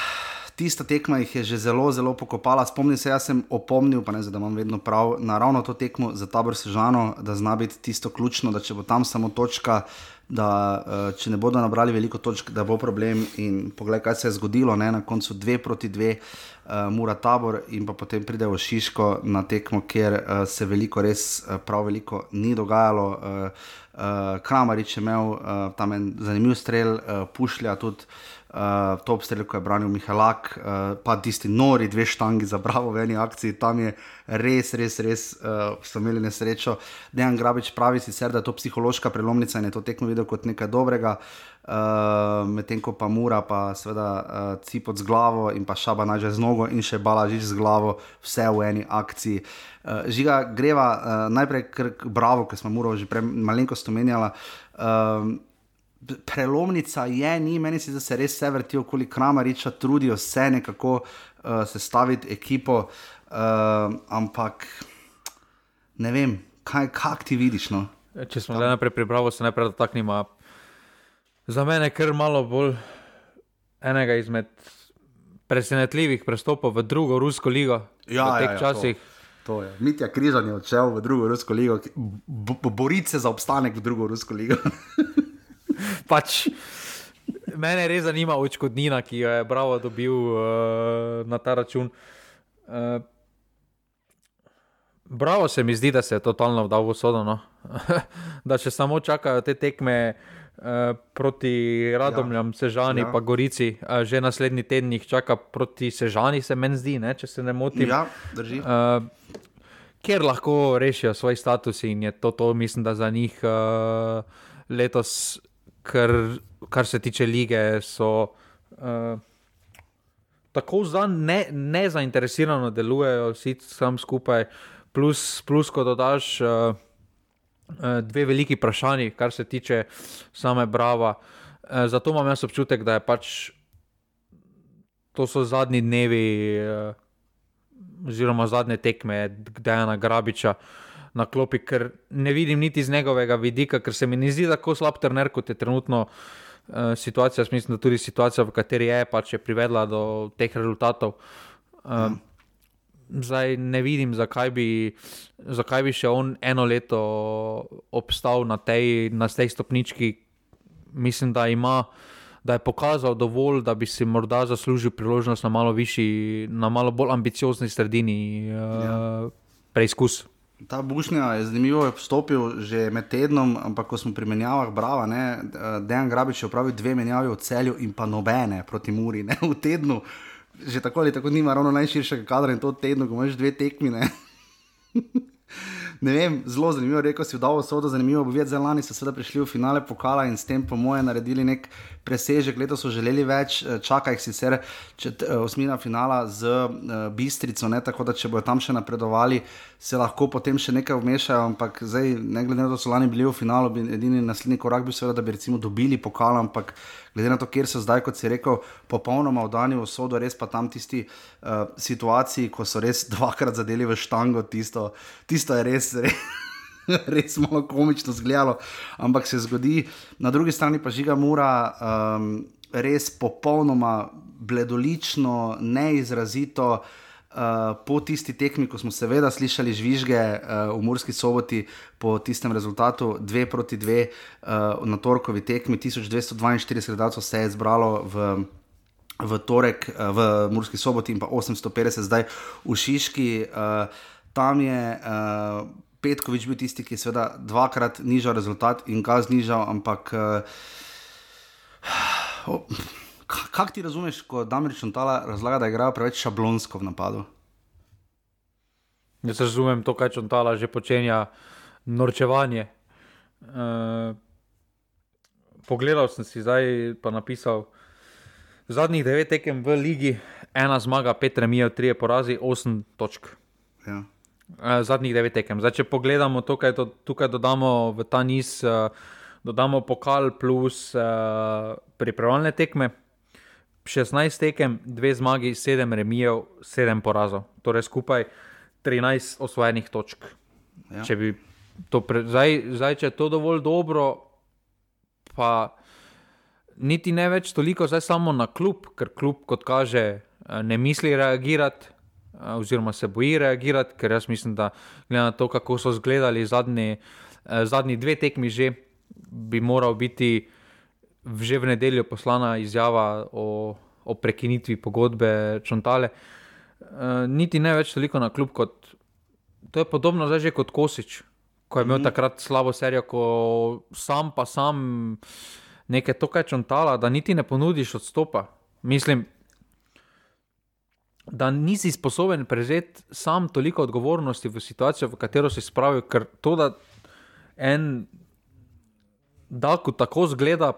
tista tekma jih je že zelo, zelo pokopala. Spomnim se, jaz sem opomnil, pa ne zdaj, da imam vedno prav, na ravno to tekmo za tabor Sežano, da zna biti tisto ključno, da če bo tam samo točka. Da, eh, če ne bodo nabrali veliko točk, da bo problem. In poglej, kaj se je zgodilo, ne? na koncu dve proti dve, uh, mora tabor, in pa potem pride v Šiško na tekmo, kjer uh, se veliko, res uh, prav veliko ni dogajalo. Uh, uh, Kramarič je imel uh, tam en zanimiv strel, uh, pušlja tudi uh, top strel, ko je branil Mihalak, uh, pa tisti nori dve štangi za bravo v eni akciji, tam je res, res, res uh, so imeli nesrečo. Dejan Grabič pravi sicer, da je to psihološka prelomnica in je to tekmo videl kot nekaj dobrega. Uh, Medtem ko pa mura, pa seveda uh, cipot z glavo in pa šaba naže z nogo in še balažiš z glavo, vse v eni akciji. Uh, žiga, greva uh, najprej k bravo, ker smo muro že prej malenkost omenjala. Uh, prelomnica je, ni meni se, da se res vse vrti okoli Kramariča, trudijo se nekako uh, sestaviti ekipo, uh, ampak ne vem, kaj, ti vidiš. No? Ja, če smo le najprej pripravljeni, se najprej dotaknimo. Za mene je kar malo bolj enega izmed presenetljivih prestopov v drugo rusko ligo. Ja, v teh ja, ja, časih. To. Mitja Križan je odšel v drugo rusko ligo, boriti se za obstanek v drugo rusko ligo. pač, mene res zanima odškodnina, ki jo je Bravo dobil uh, na ta račun. Uh, Bravo se mi zdi, da se je totalno vdal v sodo. No? da če samo čakajo te tekme uh, proti Radomljam, ja. Sežani, ja. pa Gorici, uh, že naslednji teden jih čaka proti Sežani, se meni zdi, ne? če se ne motim. Ja, drži. Uh, Ker lahko rešijo svoj status, in je to, to mislim, da za njih uh, letos kar, kar se tiče lige, so uh, tako ne, nezainteresirano delujejo, vsi tam skupaj, plus, plus ko dodaš uh, dve veliki vprašanji, kar se tiče same Brava. Uh, zato imam jaz občutek, da je pač to so zadnji dnevi, uh, oziroma zadnje tekme, kdaj je na Grabiča. Uh, na klopi, ker ne vidim niti z njegovega vidika, ker se mi ne zdi tako slab trener, kot je trenutno uh, situacija. Jaz mislim, da tudi situacija, v kateri je, pač je privedla do teh rezultatov. Um, zdaj ne vidim, zakaj bi, zakaj bi še on eno leto obstal na tej, na tej stopnički. Mislim, da ima. Da je pokazal dovolj, da bi si morda zaslužil priložnost na malo višji, na malo bolj ambiciozni sredini, uh, ja. preizkus. Ta bušnja je zanimivo, je vstopil že med tednom, ampak ko smo pri menjavah, brava, ne, Dejan Grabič je opravil dve menjavi v celju in pa nobene proti Muri, ne v tednu. Že tako ali tako nima ravno najširšega kadra in to tedno, ko imaš dve tekmine. ne vem, zelo zanimivo, rekel si, da bo sodo zanimivo, bo videti, zelani so seveda prišli v finale pokala in s tem, po moje, naredili nek presežek, leto so želeli več, eh, čaka jih sicer čet, eh, osmina finala z uh, Bistrico, ne, tako da če bodo tam še napredovali, se lahko potem še nekaj vmešajo, ampak zdaj, ne glede na to, da so lani bili v finalu, bi edini naslednji korak bil seveda, da bi recimo dobili pokal, ampak glede na to, kjer so zdaj, kot si rekel, popolnoma vdani v sodo, res pa tam tisti uh, situaciji, ko so res dvakrat zadeli v štango, tisto, tisto je res. res Res malo komično zgledalo, ampak se zgodi, na drugi strani pa žiga mura, um, res popolnoma bledolično, neizrazito, uh, uh, po tisti tekmi, ko smo seveda slišali žvižge uh, v Murski soboti po tistem rezultatu 2 proti 2 uh, na torkovi tekmi, 1242 gledalcev se je zbralo v. V torek v Murski soboti in pa 850, zdaj v Šiški, uh, tam je uh, Petkovič bil tisti, ki je seveda dvakrat nižal rezultat in ga znižal, ampak uh, oh, Kaj ti razumeš, ko Damirič Čontala razlaga, da igrajo preveč šablonsko v napadu? Jaz razumem to, kaj Čontala že počenja, norčevanje. E, pogledal sem si zdaj, pa napisal. Zadnjih devet tekem v ligi, ena zmaga, pet remijev, tri porazi, osem točk. Ja. E, zadnjih devet tekem. Zdaj, če pogledamo to, kaj to, tukaj dodamo v ta niz, uh, dodamo pokal plus uh, pripravljalne tekme. 16 tekem, 2 zmagi, 7 remijev, 7 porazov, torej skupaj 13 osvojenih točk. Ja. Če bi to pre, zdaj, zdaj, če je to dovolj dobro, pa niti ne več toliko zdaj samo na klub, ker klub, kot kaže, ne misli reagirati. Oziroma, se boji reagirati, ker jaz mislim, da glede na to, kako so izgledali zadnji, zadnji dve tekmi, že bi moral biti že v nedeljo poslana izjava o, o prekinitvi pogodbe Čontale. Uh, niti ne več toliko na klub, kot to je podobno zdaj že kot Kosič, ko je imel mm. takrat slabo serijo, ko sam pa sam nekaj tokaj Čontala, da niti ne ponudiš odstopa. Mislim, da nisi sposoben prevzeti sam toliko odgovornosti v situacijo, v katero si spravil, ker to, da en. Da, ko tako zgleda,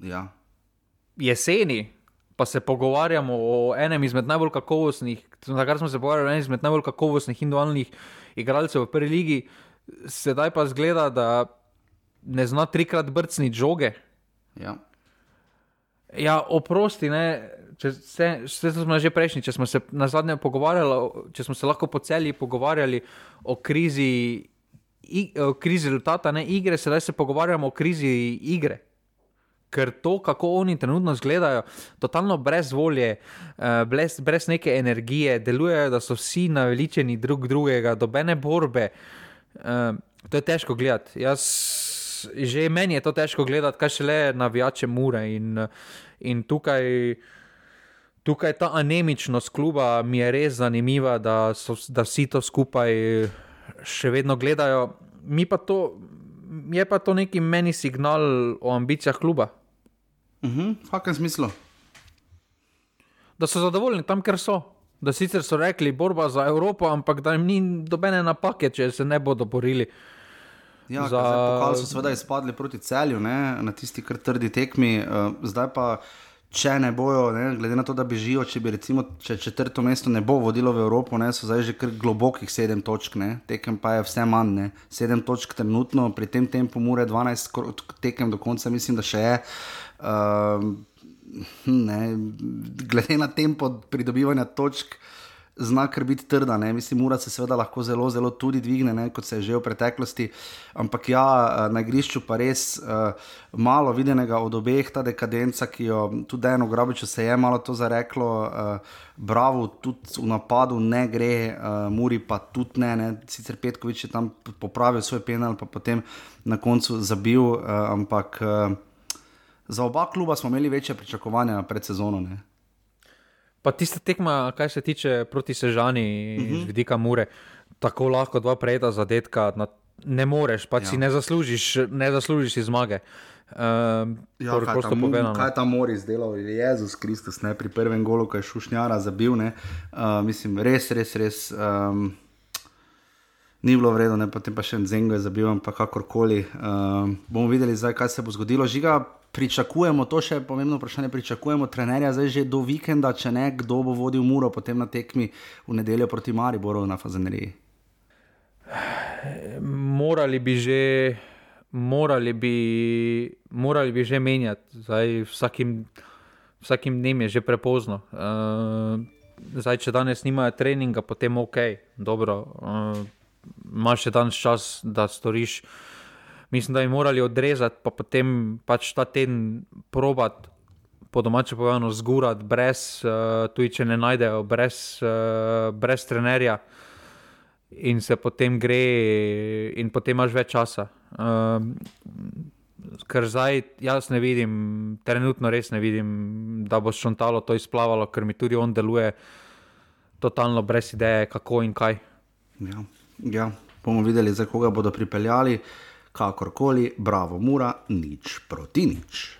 ja. jeseni, pa se pogovarjamo o enem izmed najbolj kakovostnih, takrat smo se pogovarjali o enem izmed najbolj kakovostnih individualnih igralcev v prvi ligi, sedaj pa zgleda, da ne zna trikrat brcniti žoge. Ja. Ja, oprosti, ne. Če se, se smo že prejšnji, če smo se na zadnje pogovarjali, če smo se lahko po celi pogovarjali o krizi, i, o krizi rezultata, ne igre, sedaj se pogovarjamo o krizi igre ker to, kako oni trenutno izgledajo, totalno brez volje, eh, brez, brez neke energije, delujejo, da so vsi naveličeni drug drugega, dobene borbe. Eh, to je težko gledati. Jaz, že meni je to težko gledati, kaj še le navijače mure. In, in tukaj, tukaj ta anemičnost kluba mi je res zanimiva, da, so, da vsi to skupaj še vedno gledajo. Mi pa to, je pa to neki meni signal o ambicijah kluba. Mhm, v kakem smislu? Da so zadovoljni tam, ker so. Da sicer so rekli, borba za Evropo, ampak da jim ni dobene napake, če se ne bodo borili. Ja, za... Pokali so seveda izpadli proti celju, ne, na tisti kar trdi tekmi. Uh, zdaj pa, če ne bojo, ne, glede na to, da bi živo, če bi recimo če četrto mesto ne bo vodilo v Evropo, ne, so zdaj že kar globokih sedem točk, ne, tekem pa je vse manj. Ne. Sedem točk trenutno, pri tem tempu mure 12 tekem do konca, mislim, da še je. Uh, Uh, ne, glede na tempo pridobivanja točk, zna kar biti trda. Ne. Mislim, mora se seveda lahko zelo, zelo tudi dvigne, ne, kot se je že v preteklosti. Ampak ja, eh, na igrišču pa res uh, malo videnega od obeh, ta dekadenca, ki jo tudi eno grobiče se je malo to zareklo. Uh, Bravo, tudi v napadu ne gre, uh, Muri pa tudi ne, ne. Sicer Petkovič je tam popravil svoj penal, pa potem na koncu zabil, uh, ampak. Uh, za oba kluba smo imeli večje pričakovanja pred sezono. Ne? Pa tista tekma, kaj se tiče proti Sežani, uh -huh. z vidika Mure, tako lahko dva prejeta zadetka. Na, ne moreš, pa ja. si ne zaslužiš, ne zaslužiš zmage. Um, ja, torej, kaj, tam, povedano, kaj je tam Moris delal, je Jezus Kristus, ne, pri prvem golu, ki je šušnjara zabil. Uh, mislim, res, res, res. Um, Ni bilo vredno, potem pa še en zengo je zabil, ampak kakorkoli. Uh, bomo videli, zdaj, kaj se bo zgodilo. Žiga, pričakujemo, to še je pomembno vprašanje, pričakujemo trenerja zdaj že do vikenda, če ne, kdo bo vodil muro potem na tekmi v nedeljo proti Mariboru na Fazeneriji. Morali bi že, morali bi, morali bi že menjati, zdaj vsakim, vsakim dnem je že prepozno. Uh, zdaj, če danes nimajo treninga, potem ok, dobro, uh, imaš še danes čas, da storiš. Mislim, da bi morali odrezati, pa potem pač ta teden probati po domače povedano, zgurati, brez, uh, tudi če ne najdejo, brez, uh, brez trenerja, in se potem gre, in potem imaš več časa. Uh, ker zdaj jaz ne vidim, trenutno res ne vidim, da bo šontalo to izplavalo, ker mi tudi on deluje totalno brez ideje, kako in kaj. Ja, ja. bomo videli, za koga bodo pripeljali. Kakorkoli, bravo, mura, nič proti nič.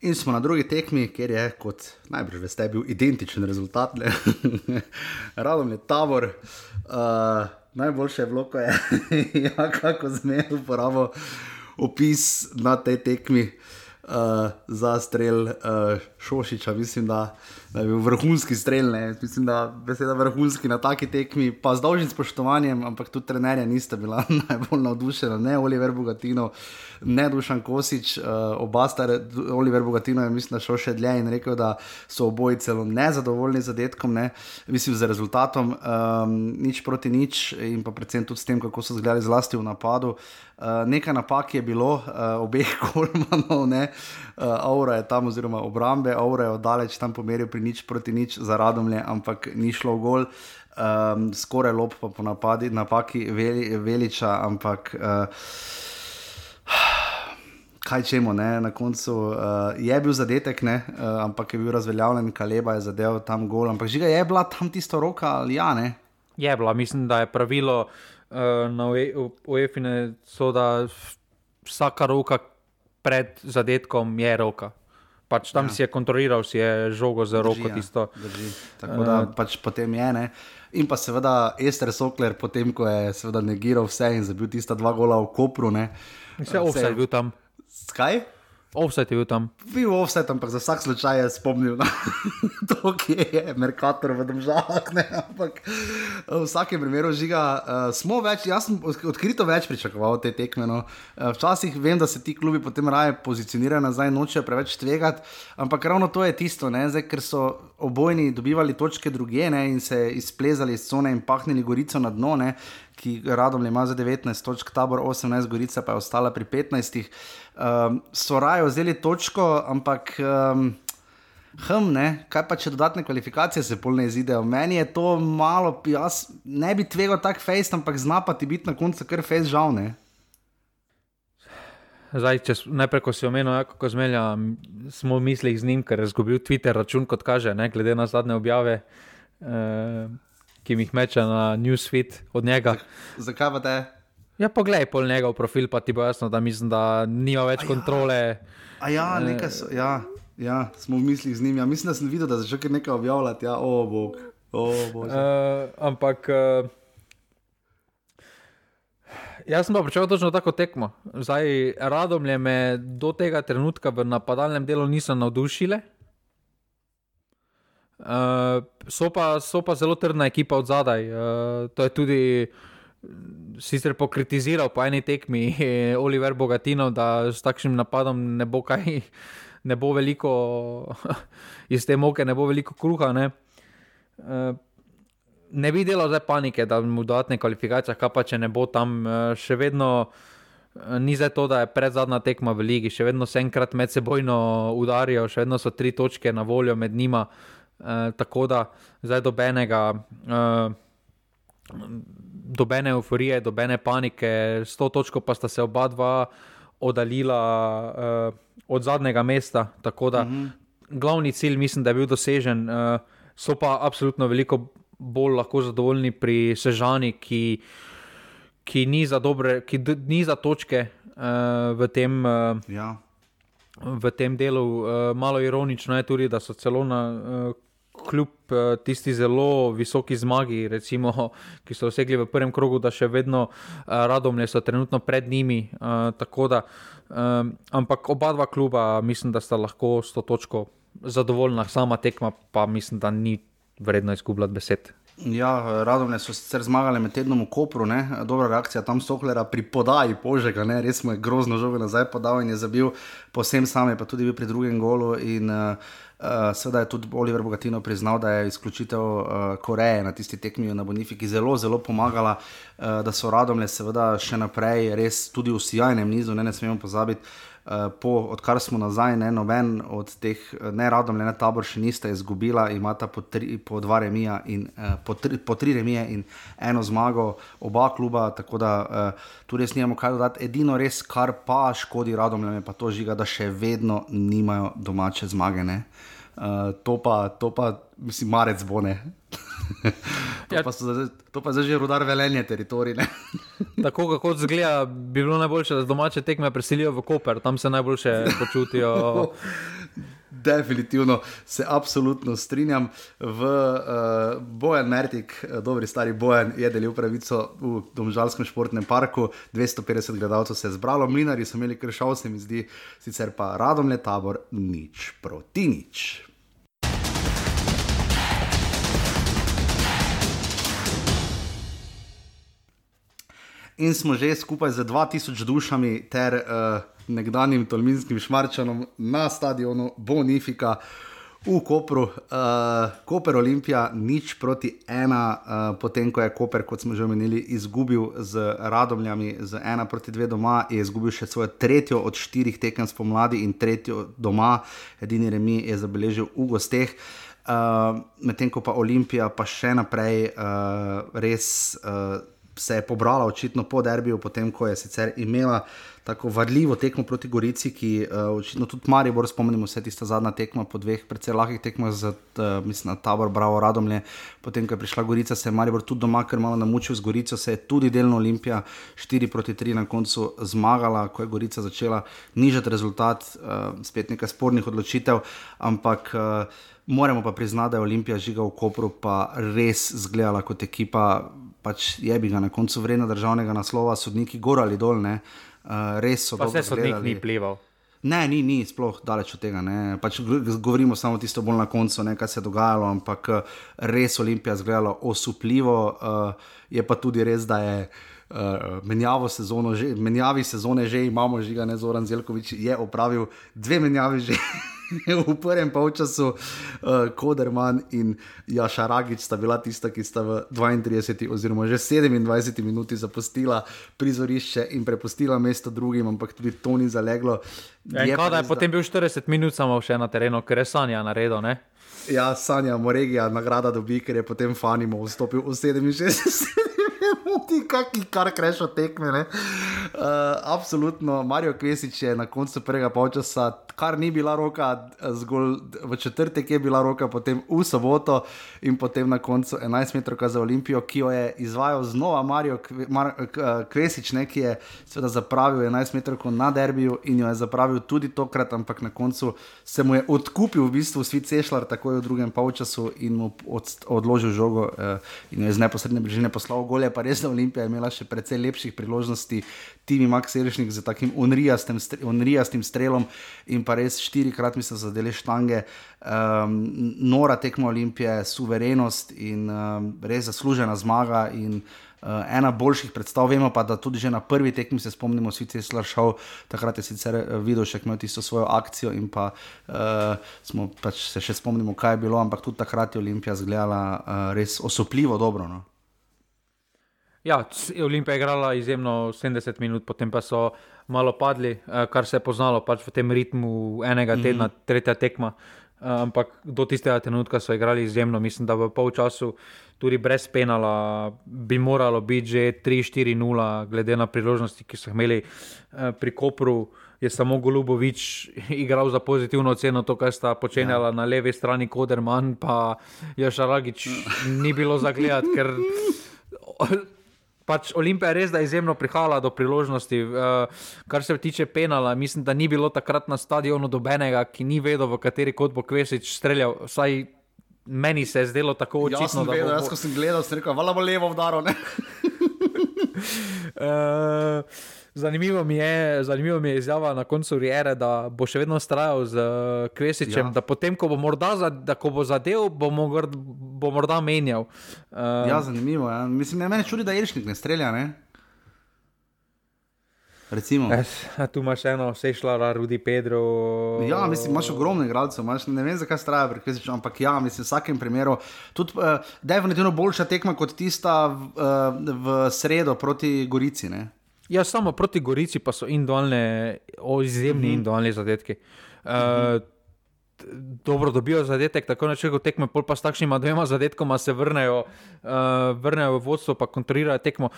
In smo na drugi tekmi, kjer je, kot najbrž veste, bil identičen rezultat. Radom je tabor, uh, najboljše je bilo, ko je ja, kako zmeraj uporabo opis na tej tekmi uh, za strel uh, Šošiča. Mislim, da, da je bil vrhunski strel, ne? mislim, da je vrhunski na taki tekmi, pa z dolžnim spoštovanjem, ampak tudi trenerja nista bila najbolj navdušena, ne Oliver Bogatino ne Dušan Kosič, uh, oba sta, Oliver Bogatino je mislim, šel še dlje in rekel, da so oboji celo nezadovoljni z zadetkom, ne, mislim, z rezultatom, um, nič proti nič in pa predvsem tudi s tem, kako so zgledali zlasti v napadu. Uh, nekaj napak je bilo, uh, obeh kolmanov, uh, Aura je tam, oziroma obrambe, Aura je oddaleč tam pomeril pri nič proti nič za radomlje, ampak ni šlo gol. Um, skoraj lop pa po napadi, napaki veli, veliča, ampak uh, kaj čemo, ne? na koncu uh, je bil zadetek, ne? Uh, ampak je bil razveljavljen, Kaleba je zadeval tam gol. Ampak žiga je bila tam tisto roka ali ja, ne? Je bila, mislim, da je pravilo uh, na UEFI, da vsaka roka pred zadetkom je roka. Pač tam ja. si je kontroliral, si je žogo za roko. Drži, ja. Drži. Tako da pač potem je. Ne? In pa seveda Ester Sokler, potem ko je negiral vse in zabil tista dva gola v Kopru. Vse vse je bil tam. Skaj? Offset je bil tam. Bil offset, ampak za vsak slučaj je spomnil na to, ki je Merkator v državah. Ampak v vsakem primeru žiga, uh, smo več, jaz sem odkrito več pričakoval te tekme. No. Uh, včasih vem, da se ti klubi potem raje pozicionirajo nazaj, nočejo preveč tvegati, ampak ravno to je tisto, Zdaj, ker so obojni dobivali točke druge ne, in se izplezali iz cone in pahnili gorico na dno. Ne ki radom ima za 19 točk, tabor 18, Gorica pa je ostala pri 15. Um, ehm, so raje vzeli točko, ampak. Um, Hm, ne? Kaj pa če dodatne kvalifikacije se polne izidejo? Meni je to malo, jaz ne bi tvegal tak face, ampak zna pa ti biti na koncu kar face žal. Ne? Zdaj, če najprej, ko si omenil, ja, kako zmelja, smo v mislih z njim, ker je izgubil Twitter račun, kot kaže, ne? glede na zadnje objave. Uh, ki mi jih meče na newsfeed od njega. Zakaj pa te? Ja, poglej, pol njegov profil, pa ti bo jasno, da mislim, da nima več a kontrole. Ja. A ja, nekaj so, ja, ja, smo v mislih z njim. Ja, mislim, da sem videl, da začne nekaj objavljati. Ja, o, bog. O, uh, ampak. Uh, Jaz sem pa pričakoval točno tako tekmo. Zdaj, radom je me do tega trenutka v napadalnem delu niso navdušile. Uh, so, pa, so pa zelo trdna ekipa od zadaj. Uh, to je tudi sicer pokritiziral po eni tekmi Oliver Bogatino, da s takšnim napadom ne bo kaj, ne bo veliko iz te moke, ne bo veliko kruha. Ne, uh, ne bi delal zdaj panike, da mu dodatne kvalifikacije, kaj pa če ne bo tam uh, še vedno. Ni za to, da je pred zadnja tekma v ligi, še vedno se enkrat med sebojno udarijo, še vedno so tri točke na voljo med njima. Uh, tako da zdaj dobenega, uh, dobene euforije, dobene panike, s to točko pa sta se oba dva oddaljila uh, od zadnjega mesta. Tako da mhm. -huh. glavni cilj mislim, da je bil dosežen, uh, so pa absolutno veliko bolj lahko zadovoljni pri Sežani, ki, ki, ni, za dobre, ki ni za točke uh, v tem. Uh, ja. V tem delu, uh, malo ironično je tudi, da so celo na uh, kljub uh, tisti zelo visoki zmagi, recimo, ki so dosegli v prvem krogu, da še vedno uh, radomlje so trenutno pred njimi. Uh, da, um, ampak oba dva kluba, mislim, da sta lahko s to točko zadovoljna, sama tekma pa mislim, da ni vredno izgubljati besed. Ja, Radomne so sicer zmagali med tednom v Kopru, ne? dobra reakcija tam Sohlera pri podaji Požega, ne? res mu je grozno žogo nazaj podal in je zabil posem same, pa tudi bil pri drugem golu. In, uh, Uh, Seveda je tudi Oliver Bogatino priznal, da je izključitev uh, Koreje na tisti tekmi na Bonifiki zelo, zelo pomagala, uh, da so radomle, seveda, še naprej res tudi v sjajnem nizu, ne, ne smemo pozabiti. Eh, po, odkar smo nazaj, ne, noben od teh, eh, ne radom, ne tabor, še niste izgubila, imata po, tri, po dva remija in uh, po, tri, po tri remije in eno zmago, oba kluba, tako da uh, tu res nimamo kaj dodati. Edino res, kar pa škodi radom, je pa to žiga, da še vedno nimajo domače zmage. Uh, to, pa, to pa, mislim, marec bo ne. to, ja. pa zdaj, to pa zdaj že rudar velenje teritorije. Tako kako zgleda, bi bilo najboljše, da domače tekme preselijo v Koper, tam se najboljše počutijo. Definitivno se absolutno strinjam. V uh, Bojan Mertik, eh, dobri stari Bojan, je delil pravico v Domžalskem športnem parku. 250 gledalcev se je zbralo, mlinari so imeli kršal, se mi zdi, sicer pa radom le tabor, nič proti nič. In smo že skupaj z 2000 dušami ter uh, nekdanjim Tolminskim šmarčanom na stadionu Bonifika. V Kopru, uh, Koper Olimpija, nič proti ena, uh, potem ko je Koper, kot smo že omenili, izgubil z Radomljami, z ena proti dve doma, je izgubil še svojo tretjo od štirih tekem spomladi in tretjo doma, edini remi je zabeležil v gosteh. Uh, Medtem ko pa Olimpija, pa še naprej uh, res. Uh, se je pobrala očitno po derbiju, potem ko je sicer imela tako varljivo tekmo proti Gorici, ki uh, očitno tudi Maribor, spomnimo se tista zadnja tekma po dveh precej lahkih tekmah z, uh, mislim, na tabor Bravo Radomlje, potem ko je prišla Gorica, se je Maribor tudi doma, ker malo namučil z Gorico, se je tudi delno Olimpija 4 proti 3 na koncu zmagala, ko je Gorica začela nižati rezultat, uh, spet nekaj spornih odločitev, ampak uh, Moramo pa priznati, da je Olimpija žiga v Kopru, pa res zgledala kot ekipa, pač je bi ga na koncu vredna državnega naslova, sodniki gor ali dol, ne. Uh, res so. Pa se sodnik ni plival. Ne, ni, ni sploh daleč od tega. Pač govorimo samo tisto bolj na koncu, ne, kaj se je dogajalo, ampak eh, res Olimpija zgledala osupljivo. Uh, je pa tudi res, da je uh, menjavo sezono, že, menjavi sezone že imamo, že ga ne Zoran Zelkovič je opravil dve menjavi že. v prvem polčasu, uh, Koderman in Jaša Ragič sta bila tista, ki sta v 32 oziroma že 27 minuti zapustila prizorišče in prepustila mesto drugim, ampak tudi to ni zaleglo. Ja, je, je potem bil 40 minut samo še na terenu, ker je Sanja naredil. Ne? Ja, Sanja, Moregija, nagrada dobi, ker je potem Fanimo vstopil v 67 ti kaki kar krešo tekme. Uh, absolutno, Marijo Kvesič je na koncu prvega polčasa, kar ni bila roka, zgolj v četrtek je bila roka, potem v soboto in potem na koncu 11 metrov za Olimpijo, ki jo je izvajal znova Marijo Kvesič, ne, ki je seveda zapravil 11 metrov na derbiju in jo je zapravil tudi tokrat, ampak na koncu se mu je odkupil v bistvu svet Sešljar, takoj v drugem polčasu in mu od, odložil žogo uh, in jo je z neposredne bližine poslal golje, pa res da Olimpija imela še precej lepših priložnosti, Timi Max Erišnik z takim unrijastim strelom in pa res štirikrat mislim za dele štange. Um, nora tekmo Olimpije, suverenost in um, res zaslužena zmaga. In, Uh, ena boljših predstav, vemo pa, da tudi na prvi tekmi se spomnimo, je Slar šel, takrat je sicer eh, videl še imel tisto svojo akcijo in pa uh, smo pač se še spomnimo, kaj je bilo, ampak tudi takrat je Olimpija zgledala uh, res osupljivo dobro. No? Ja, Olimpija je igrala izjemno 70 minut, potem pa so malo padli, eh, kar se je poznalo pač v tem ritmu enega mhm. tedna, mm -hmm. tretja tekma. Eh, ampak do tistega trenutka so igrali izjemno, mislim, da v polčasu, tudi brez penala, bi moralo biti že 3-4-0, glede na priložnosti, ki so imeli eh, pri Kopru. Je samo Golubovič igral za pozitivno oceno, to, kar sta počenjala ja. na levi strani, Koderman, pa je Šaragič, ni bilo za gledati, ker pač Olimpija je res da izjemno prihajala do priložnosti. Uh, kar se tiče penala, mislim, da ni bilo takrat na stadionu dobenega, ki ni vedel, v kateri kot bo Kvesič streljal. Vsaj meni se je zdelo tako očitno. Jaz sem, vedel, bo... jaz, sem gledal, sem rekel, vala bo levo vdaro. uh, Zanimivo mi, je, zanimivo mi je izjava na koncu Rijere, da bo še vedno ustrajal z uh, Kvesičem, ja. da potem, ko bo, morda, da, ko bo zadev, bo, mogr, bo morda menjal. Uh, ja, zanimivo. Ja. Mislim, da me čudi, da Iršnik ne strelja. Ne? Es, tu imaš eno, vse šlo, Rudi Pedro. Ja, mislim, imaš ogromne gradce, ne vem, zakaj straja pri Kvesiču, ampak ja, mislim, v vsakem primeru. Tudi uh, definitivno boljša tekma kot tista v, uh, v sredo proti Gorici. Ne? Ja, samo proti Gorici pa so individualne, izjemni mhm. -huh. individualni zadetki. Uh, uh -huh. Dobro dobijo zadetek, tako na čelu tekme, pol pa s takšnima dvema zadetkoma se vrnejo, uh, vrnejo v vodstvo, pa kontrolirajo tekmo.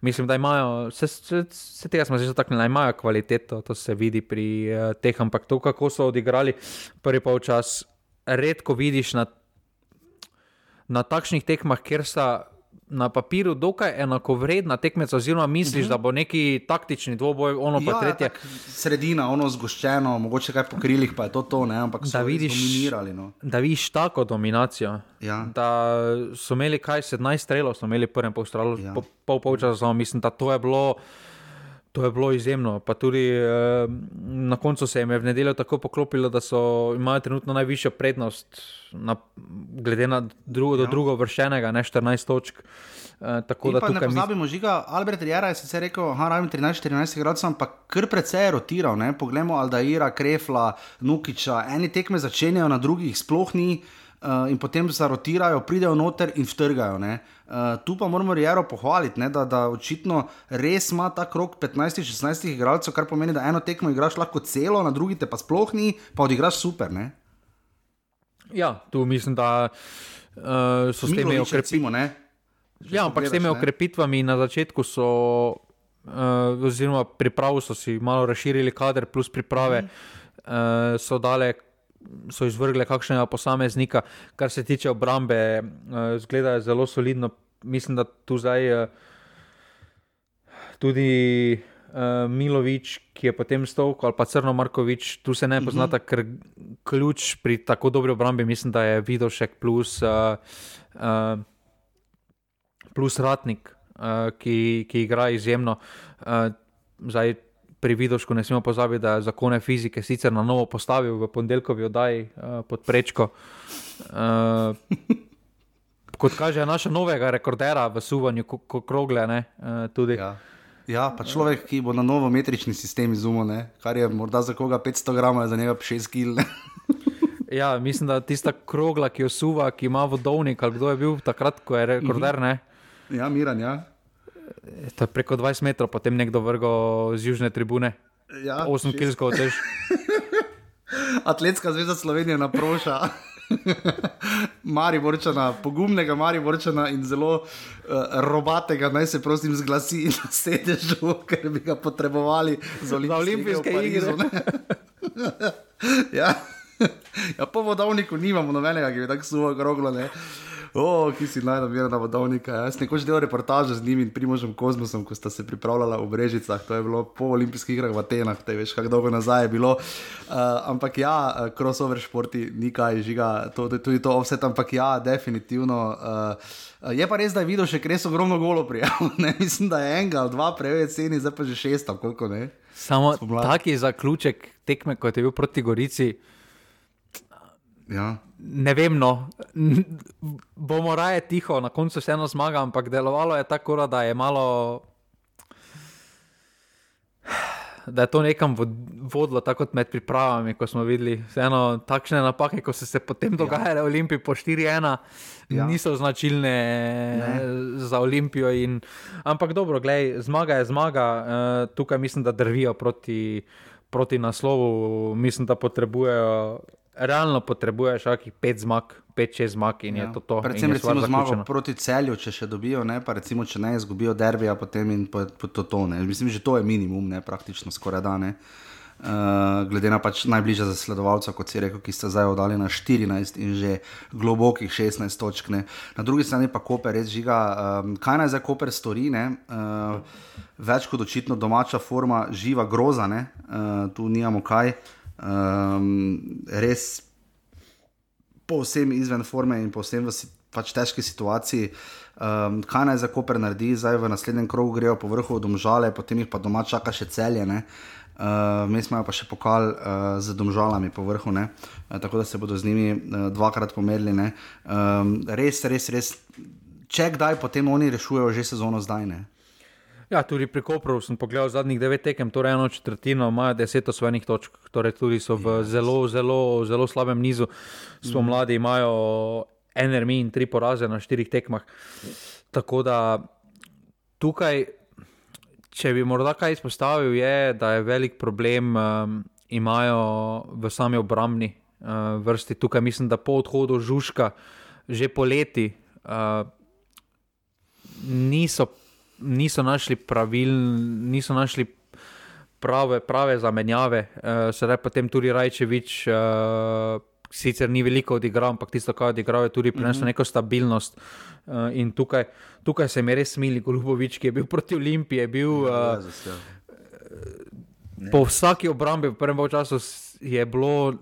Mislim, da imajo, vse, vse, vse tega smo že zataknili, da imajo kvaliteto, to se vidi pri uh, teh, ampak to, kako so odigrali prvi polčas, redko vidiš na, na takšnih tekmah, kjer sta na papirju dokaj enakovredna tekmeca, oziroma misliš, uh mhm. -huh. da bo neki taktični dvoboj, ono pa ja, tretje. Sredina, ono zgoščeno, mogoče kaj po krilih, pa je to to, ne? ampak da vidiš, dominirali. No. Da vidiš tako dominacijo. Ja. Da so imeli kaj 17 strelov, so imeli prvem polstralu, ja. po, pol polčasa, mislim, da to je bilo. To je bilo izjemno. Pa tudi eh, na koncu se jim je v nedeljo tako poklopilo, da so, imajo trenutno najvišjo prednost, na, glede na drugo, ja. drugo vršenega, ne 14 točk. Eh, tako da ne pozabimo, mis... žiga. Albert Jara je sicer rekel, da je 13-14 gradov, ampak kar precej rotiral. Ne? Poglejmo Aldaira, Krefla, Nukiča. Eni tekme začenjajo, na drugih sploh ni. Uh, in potem zarotirajo, pridejo noter in vtrgajo. Uh, tu pa moramo Rijero pohvaliti, ne, da, da očitno res ima ta krok 15-16 igralcev, kar pomeni, da eno tekmo igraš lahko celo, na drugi te pa sploh ni, pa odigraš super. Ne? Ja, tu mislim, da uh, so s temi okrepitvami. Ja, ampak s temi okrepitvami na začetku so, uh, oziroma pripravo so si malo razširili kader, plus priprave mm. uh, so dale so izvrgli kakšnega posameznika, kar se tiče obrambe, uh, zgleda zelo solidno. Mislim, da tu zdaj uh, tudi uh, Milovič, ki je potem stovko, ali pa Crno Markovič, tu se ne mhm. poznata, uh -huh. ker ključ pri tako dobri obrambi, mislim, da je Vidošek plus, uh, uh, plus Ratnik, uh, ki, ki igra izjemno. Uh, zdaj, pri Vidošku ne smemo pozabiti, da je zakone fizike sicer na novo postavil v ponedeljkovi oddaji uh, pod prečko. Uh, kot kaže naša novega rekordera v suvanju krogle. Ne, uh, ja. ja, pa človek, ki bo na novo metrični sistem izumil, kar je morda za koga 500 gramov, za njega 6 kg. ja, mislim, da tista krogla, ki jo suva, ki ima vodovnik, ali kdo je bil takrat, ko je rekorder. Uh -huh. Ja, miran, ja. To je preko 20 metrov, potem nekdo vrgo z južne tribune. Ja, 8 kg tež. Atletska zveza Slovenije naproša. Mari vrčana, pogumnega Mari vrčana in zelo uh, robatega, naj se prosim zglasi na sedežu, ker bi ga potrebovali za olimpijske igre. ja. ja, po vodovniku nimamo nobenega, ki bi tako suho groglo. Oh, ki si najnamirna vodovnika. Jaz sem nekoč delal reportaže z njim in primožem Kozmosom, ko sta se pripravljala v Brežicah. To je bilo po olimpijskih igrah v Atenah, te veš, kako dolgo nazaj je bilo. Uh, ampak ja, eh, crossover športi, nikaj žiga, to, tudi to offset, ampak ja, definitivno. Uh, je pa res, da je videl še res ogromno golo prijavljenih. Mislim, da je enega, dva, preveč ceni, zdaj pa že šest, koliko ne. Samo taki zaključek tekme, kot je bil proti Gorici. Ja. Ne vem, no. bomo raje tiho, na koncu vseeno zmaga, ampak delovalo je tako, da je malo. Da je to nekam vodilo, tako kot med pripravami, ko smo videli. Vseeno, takšne napake, ko so se potem dogajale ja. v Olimpiji po 4-1, ja. niso značilne ne. za Olimpijo. In, ampak dobro, gledaj, zmaga je zmaga. Uh, tukaj mislim, da drvijo proti, proti naslovu, mislim, da potrebujejo realno potrebuješ kakih pet zmag, pet, šest zmag in ja. je to to. Predvsem recimo zmago proti celju, če še dobijo, ne? pa recimo, če ne izgubijo derbija, potem in po, po to to. Ne? Mislim, že to je minimum, ne? praktično skoraj da ne. Uh, glede na pač najbližja zasledovalca, kot si rekel, ki sta zdaj oddali na 14 in že globokih 16 točk. Ne. Na drugi strani pa Koper res žiga. Um, kaj naj zdaj Koper stori? Uh, več kot očitno domača forma, živa groza, uh, tu nimamo kaj. Uh, um, res povsem izven forme in povsem v pač težki situaciji. Um, kaj naj za Koper naredi, zdaj v naslednjem krogu grejo po vrhu domžale, potem jih pa doma čaka še celje. Uh, Mi smo pa še pokal uh, z domžalami po vrhu, uh, tako da se bodo z njimi uh, dvakrat pomerili. Um, res, res, res, če kdaj, potem oni rešujejo že sezono zdaj. Ne? Ja, tudi pri Koperu sem pogledal zadnjih devet tekem, torej eno četrtino, imajo deset osvojenih točk, torej tudi so v yes. zelo, zelo, zelo slabem nizu. Smo mm. mladi, imajo NRM in tri poraze na štirih tekmah. Tako da tukaj če bi morda kaj izpostavil, je, da je velik problem, um, imajo v sami obrambni uh, vrsti. Tukaj mislim, da po odhodu Žužka, že poleti, uh, niso, niso našli pravil, niso našli. Prave, prave zamenjave, uh, sedaj pa tem tudi Rajčevič, uh, sicer ni veliko odigral, ampak tisto, kar je odigral, je tudi prineslo mm -hmm. neko stabilnost. Uh, in tukaj, tukaj se mi res smili, Golubovič, ki je bil proti Olimpiji. Bil, uh, po vsaki obrambi v prvem času je bilo,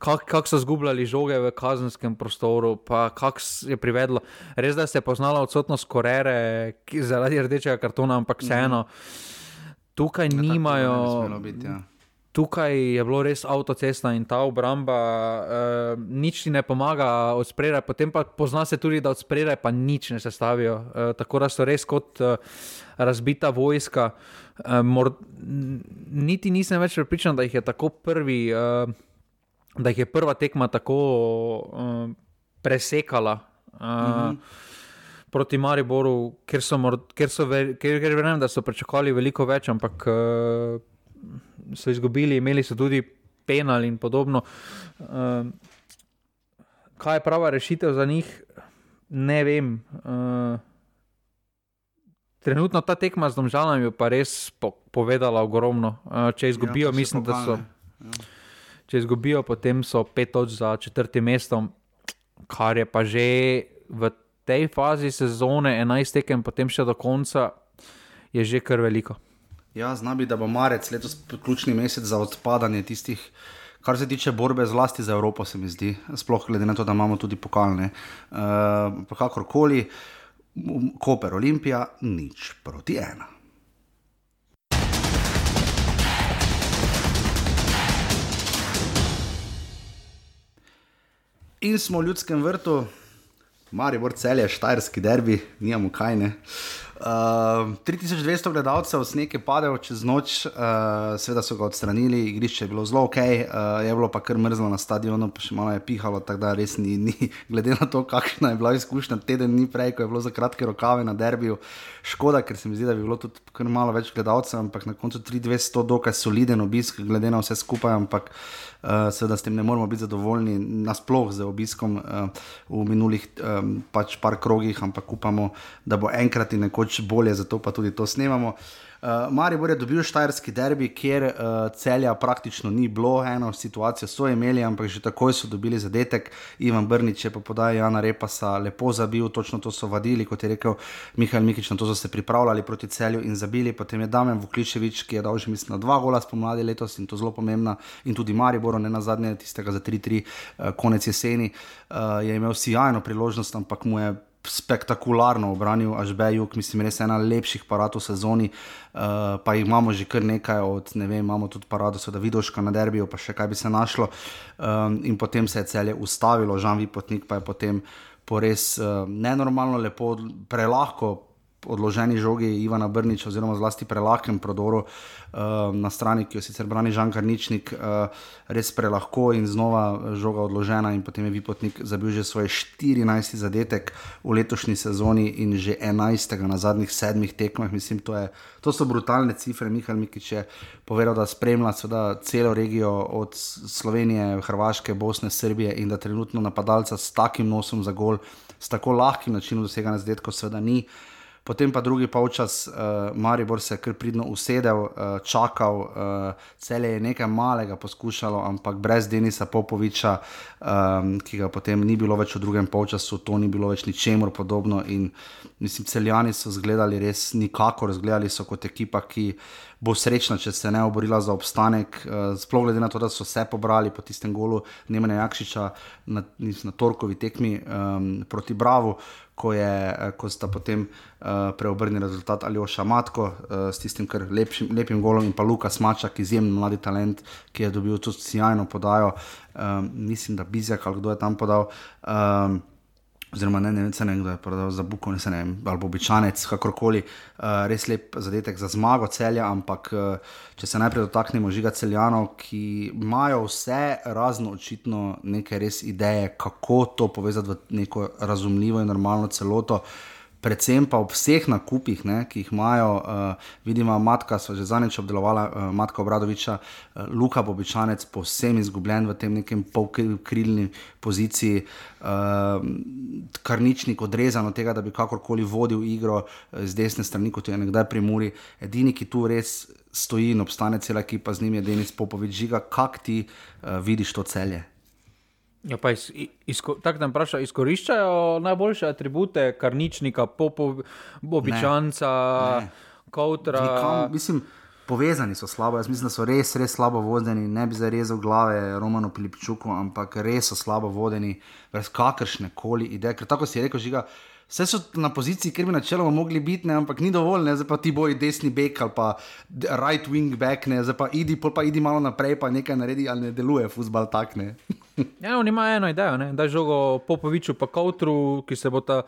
kako kak so zgubljali žoge v kazenskem prostoru, pa kako je privedlo. Res da se je poznala odsotnost korere zaradi rdečega kartona, ampak mhm. vseeno. Tukaj ne, nimajo. Biti, ja tukaj je bilo res avtocesta in ta obramba, uh, nič ti ne pomaga od spredaj, potem pa pozna se tudi, da od spredaj pa nič ne sestavijo. Uh, tako da so res kot uh, razbita vojska. Uh, mor, niti nisem več pripričan, da jih je tako prvi, uh, da jih je prva tekma tako uh, presekala. Uh, mm -hmm. Proti Mariboru, ker so, ker so, ker, ker vem, da so pričakovali veliko več, ampak uh, so izgubili, imeli so tudi penal in podobno. Uh, kaj je prava rešitev za njih, ne vem. Uh, trenutno ta tekma z domžalami je pa res po povedala ogromno. Uh, če izgubijo, ja, mislim, da so. Ja. Če izgubijo, potem so pet točk za četrtim mestom, kar je pa že v tej fazi sezone, 11 tekem, potem še do konca, je že kar veliko. Ja, znam biti, da bo marec letos ključni mesec za odpadanje tistih, kar se tiče borbe zlasti za Evropo, se mi zdi, sploh glede na to, da imamo tudi pokalne. Uh, kakorkoli, Koper Olimpija, nič proti ena. In smo v ljudskem vrtu, Mari Borcel je štajerski derbi, nijamo kaj ne. Uh, Uh, ehm, 3200 gledalcev, sneg je padel čez noč, uh, seveda so ga odstranili, igrišče je bilo zelo ok, uh, je bilo pa kar mrzlo na stadionu, pa še malo je pihalo, tako da res ni, ni, glede na to, kakšna je bila izkušnja teden dni prej, ko je bilo za kratke rokave na derbiju. Škoda, ker se mi zdi, da bi bilo tudi kar malo več gledalcev, ampak na koncu 3200 dokaj soliden obisk, glede na vse skupaj, ampak seveda s tem ne moramo biti zadovoljni, nasploh z obiskom uh, v minulih um, pač par krogih, ampak upamo, da bo enkrat in nekoč bolje, zato pa tudi to snemamo. Uh, Maribor je dobil štajerski derbi, kjer uh, celja praktično ni bilo, eno situacijo so imeli, ampak že takoj so dobili zadetek. Ivan Brnič je pa podajal Jana Repasa, lepo zabil, točno to so vadili, kot je rekel Mihajl Mikič, na to so se pripravljali proti celju in zabili. Potem je Damien Vukličevič, ki je dal že mislim na dva gola spomladi letos in to zelo pomembna, in tudi Maribor, ne na zadnje, tistega za 3-3 uh, konec jeseni, uh, je imel sjajno priložnost, ampak mu je spektakularno obranil, až Bejuk, mislim, res ena lepših paradov v sezoni. Uh, pa jih imamo že kar nekaj, od, ne vem, imamo tudi parado, da vidiš, na derbiju, pa še kaj bi se našlo. Um, in potem se je celje ustavilo, Žan Vipotnik pa je potem po res uh, nenormalno, lepo, prelahko odloženi žogi Ivana Brniča, oziroma zlasti prelahkem prodoru uh, na strani, ki jo sicer brani Žan Karničnik, uh, res prelahko in znova žoga odložena. In potem je Vipotnik zabil že svoj 14. zadetek v letošnji sezoni in že 11. na zadnjih sedmih tekmah. Mislim, to, je, to so brutalne cifre. Mihael Mikič je povedal, da spremlja celo regijo od Slovenije, Hrvaške, Bosne, Srbije in da trenutno napadalca s takim nosom za gol. S tako lahkim načinom doseganja zadetkov, seveda ni potem pa drugi polčas, uh, Maribor se je kar pridno usedel, uh, čakal, uh, cel je nekaj malega poskušalo, ampak brez Denisa Popoviča, um, ki ga potem ni bilo več v drugem polčasu, to ni bilo več ničemur podobno. In mislim, celjani so zgledali res nikakor, zgledali so kot ekipa, ki bo srečna, če se ne oborila za obstanek. Uh, sploh glede na to, da so se pobrali po tistem golu Nemanja Jakšiča na, na torkovi tekmi um, proti Bravo. Ko, je, eh, ko sta potem uh, preobrnili rezultat ali oša Matko uh, s tistim lepšim, lepim golom in pa Luka Smačak, izjemen mladi talent, ki je dobil tudi sjajno podajo. Um, mislim, da Bizjak ali kdo je tam podal. Um, oziroma ne, ne, ne, ne, kdo je prodal za Buko, ne, ne, ali običajnec, kakorkoli, uh, res lep zadetek za zmago celja, ampak uh, če se najprej dotaknemo žiga celjanov, ki imajo vse razno očitno neke res ideje, kako to povezati v neko razumljivo in normalno celoto. Uh, predvsem pa ob vseh nakupih, ne, ki jih imajo, uh, vidimo, matka so že zadnjič obdelovala, uh, matka Obradoviča, uh, Luka Bobičanec, povsem izgubljen v tem nekem polkrilni poziciji, uh, karničnik odrezan od tega, da bi kakorkoli vodil igro z desne strani, kot je nekdaj pri Muri. Edini, ki tu res stoji in obstane cela ekipa z njim, je Denis Popovič, žiga, kak ti uh, vidiš to celje? Ja, pa iz, izko, tako da vprašajo, izkoriščajo najboljše atribute, karničnika, popovičanca, kautra. Mislim, povezani so slabo, jaz mislim, da so res, res slabo vodeni. Ne bi zarezal glave Romano Pilipčuku, ampak res so slabo vodeni, brez kakršne koli ideje. Ker tako si rekel, žiga. Vse so na poziciji, kjer bi načeloma mogli biti, ne, ampak ni dovolj, ne, zdaj pa ti boji desni back ali pa right wing back, ne, zdaj pa idi, pa idi malo naprej, pa nekaj naredi ali ne deluje, fusbal tak ne. Ja, on ima eno idejo, ne? da žogo Popoviču pa Kautru, ki se bo ta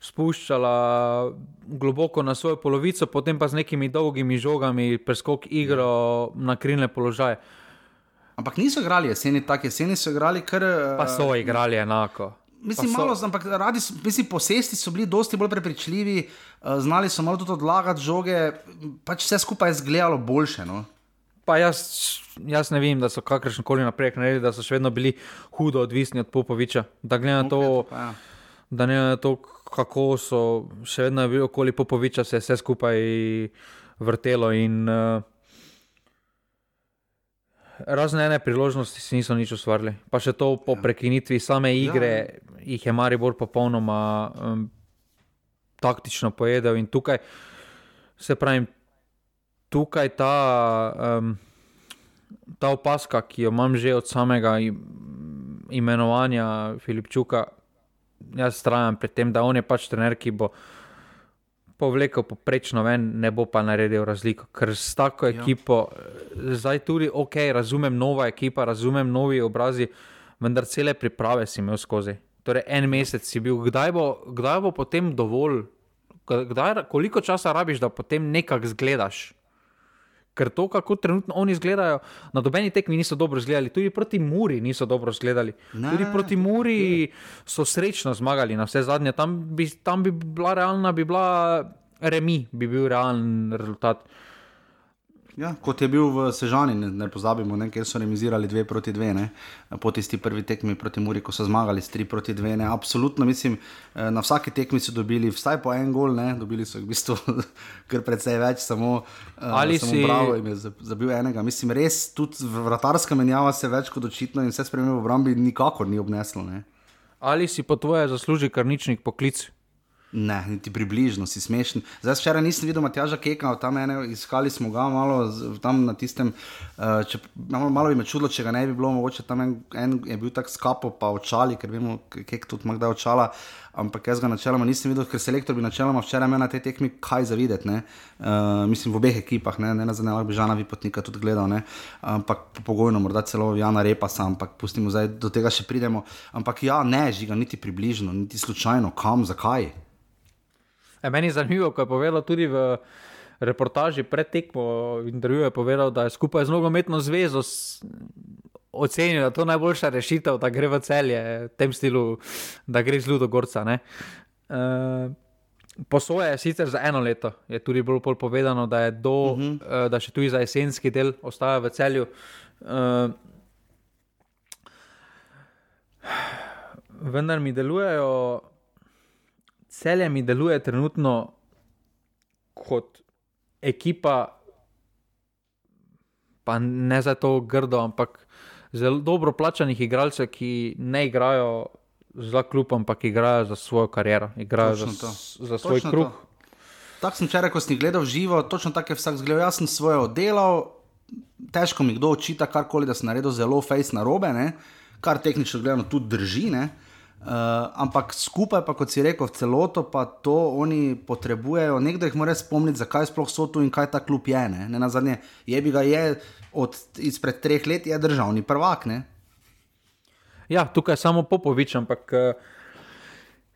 spuščala globoko na svojo polovico, potem pa z nekimi dolgimi žogami preskok igro na krilne položaje. Ampak niso igrali jeseni, tako jeseni so igrali kar. Pa so uh, igrali enako. Mislim, so... malo, ampak radi mislim, posesti so bili dosti bolj prepričljivi, uh, znali so malo tudi odlagati žoge, pač vse skupaj je izgledalo boljše. No? Pa jaz, jaz ne vem, da so kakršen koli napredek naredili, da so še vedno bili hudo odvisni od Popoviča. Da glede na to, ja. da ne na to, kako so še vedno bili okoli Popoviča, se je vse skupaj vrtelo. In, uh, Razne ene priložnosti si niso nič ustvarili. Pa še to po ja. prekinitvi same igre, ja. jih je Maribor popolnoma um, taktično pojedel. In tukaj se pravi, tukaj ta, um, ta opaska, ki jo imam že od samega imenovanja Filipčuka, jaz trajam pri tem, da on je pač trener, ki bo povlekel poprečno ven, ne bo pa naredil razliko. Ker s tako ja. ekipo, zdaj tudi ok, razumem nova ekipa, razumem novi obrazi, vendar cele priprave si imel skozi. Torej, en mesec si bil, kdaj bo, kdaj bo potem dovolj, kdaj, koliko časa rabiš, da potem nekaj zgledaš ker to, kako trenutno oni izgledajo, na dobeni tekmi niso dobro izgledali, tudi proti Muri niso dobro izgledali. Ne, tudi proti Muri je. so srečno zmagali, na vse zadnje, tam bi, tam bi bila realna, bi bila remi, bi bil realen rezultat. Ja, kot je bil v Sežani, ne, ne pozabimo, ne, ker so remisirali dve proti dve, ne, po tisti prvi tekmi proti Muri, ko so zmagali s tri proti dve. Ne. Absolutno mislim, eh, na vsaki tekmi so dobili vsaj po en gol, ne, dobili so v bistvu kar precej več, samo, eh, Ali samo si... bravo jim je zabil enega. Mislim, res tudi vratarska menjava se več kot očitno in vse spremembe v obrambi nikakor ni obneslo. Ne. Ali si po tvoje zasluži karničnik poklic? Ne, niti približno si smešen. Zdaj, včeraj nisem videl Matjaža Keka, tam ene, iskali smo ga malo tam na tistem. Uh, če, malo, malo bi me čudilo, če ga ne bi bilo, mogoče tam en, en je bil tak skapo, pa očali, ker vemo, kek tudi ima kdaj očala. Ampak jaz ga načeloma nisem videl, ker selektor bi načeloma včeraj imel na tej tekmi kaj za videti. Uh, mislim, v obeh ekipah, ne, ne na zadnje, bi žana Vipotnika tudi gledal, ne. ampak pogojno, morda celo Jana Repa sam, ampak pustimo zdaj, do tega še pridemo. Ampak ja, ne, žiga, niti približno, niti slučajno, kam, zakaj. E, meni je zanimivo, ko je povedal tudi v reportaži pred tekmo, v intervjuju je povedal, da je skupaj z nogometno zvezo ocenil, da je to najboljša rešitev, da gre v celje, v tem stilu, da gre z Ludo Gorca. E, Posoje je sicer za eno leto, je tudi bolj povedano, da, do, uh -huh. uh, da še tudi za jesenski del ostaja v celju. Uh, vendar mi delujejo celje mi deluje trenutno kot ekipa, pa ne za to grdo, ampak zelo dobro plačanih igralcev, ki ne igrajo za klub, ampak igrajo za svojo kariero, igrajo za, Točno to. za svoj Točno kruh. Tako sem včeraj, ko sem gledal živo, točno tako je vsak zgledal. Jaz sem svoje oddelal, težko mi kdo očita karkoli, da sem naredil zelo face na robe, ne? kar tehnično gledano tudi drži. Ne? Uh, ampak skupaj, pa kot si rekel, v celoto pa to oni potrebujejo. Nekdo jih mora spomniti, zakaj sploh so tu in kaj ta klub je. Ne, ne na zadnje, je bi ga je od izpred treh let, je državni prvak. Ne? Ja, tukaj je samo Popovič, ampak eh,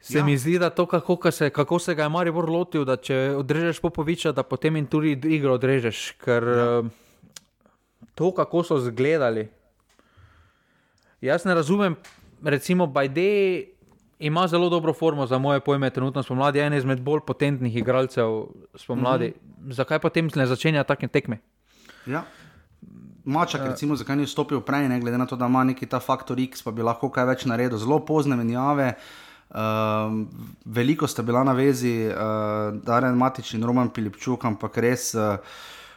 se Ja. mi zdi, da to, kako, ka se, kako se ga je Maribor lotil, da če odrežeš Popoviča, da potem in tudi igro odrežeš. Ker ja. to, kako so zgledali. Jaz ne razumem, recimo Bajde ima zelo dobro formo za moje pojme, trenutno spomladi je en izmed bolj potentnih igralcev spomladi. Mm -hmm. Zakaj potem ne začenja take tekme? Ja. Mačak, recimo, zakaj ni vstopil prej, ne glede na to, da ima neki ta faktor X, pa bi lahko kaj več naredil. Zelo pozne menjave, um, veliko sta bila na vezi, uh, Darren Matič in Roman Pilipčuk, ampak res. Uh,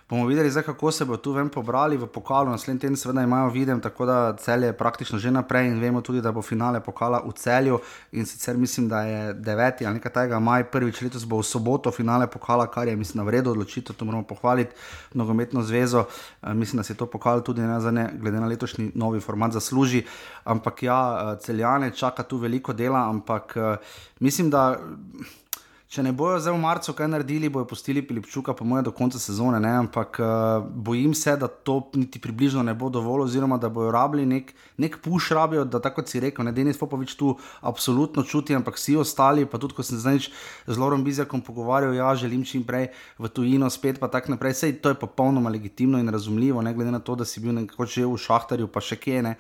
Bomo videli, zdaj, kako se bo tu vem pobrali v pokalu. Naslednji teden, seveda, imajo videm, tako da cel je praktično že naprej in vemo tudi, da bo finale pokala v celju. In sicer mislim, da je 9. ali nekaj tega maj, prvič letos bo v soboto finale pokala, kar je, mislim, na vredu odločitev, to moramo pohvaliti nogometno zvezo. Uh, mislim, da se je to pokal tudi ne, ne, glede na letošnji novi format zasluži. Ampak ja, uh, celjane čaka tu veliko dela, ampak uh, mislim, da. Če ne bojo zdaj v marcu kaj naredili, bojo pustili Pilipčuka, po mojem, do konca sezone. Ne? Ampak uh, bojim se, da to niti približno ne bo dovolj, oziroma da bojo rabili nek, nek puš, rabijo, da tako si rekel, ne Denis Popovič tu absolutno čuti, ampak vsi ostali, pa tudi ko sem zdaj z Lorom Bizjakom pogovarjal, ja, želim čim prej v tujino spet, pa tako naprej. Sej to je popolnoma legitimno in razumljivo, ne glede na to, da si bil nekoč že v Šahtarju, pa še kje ne.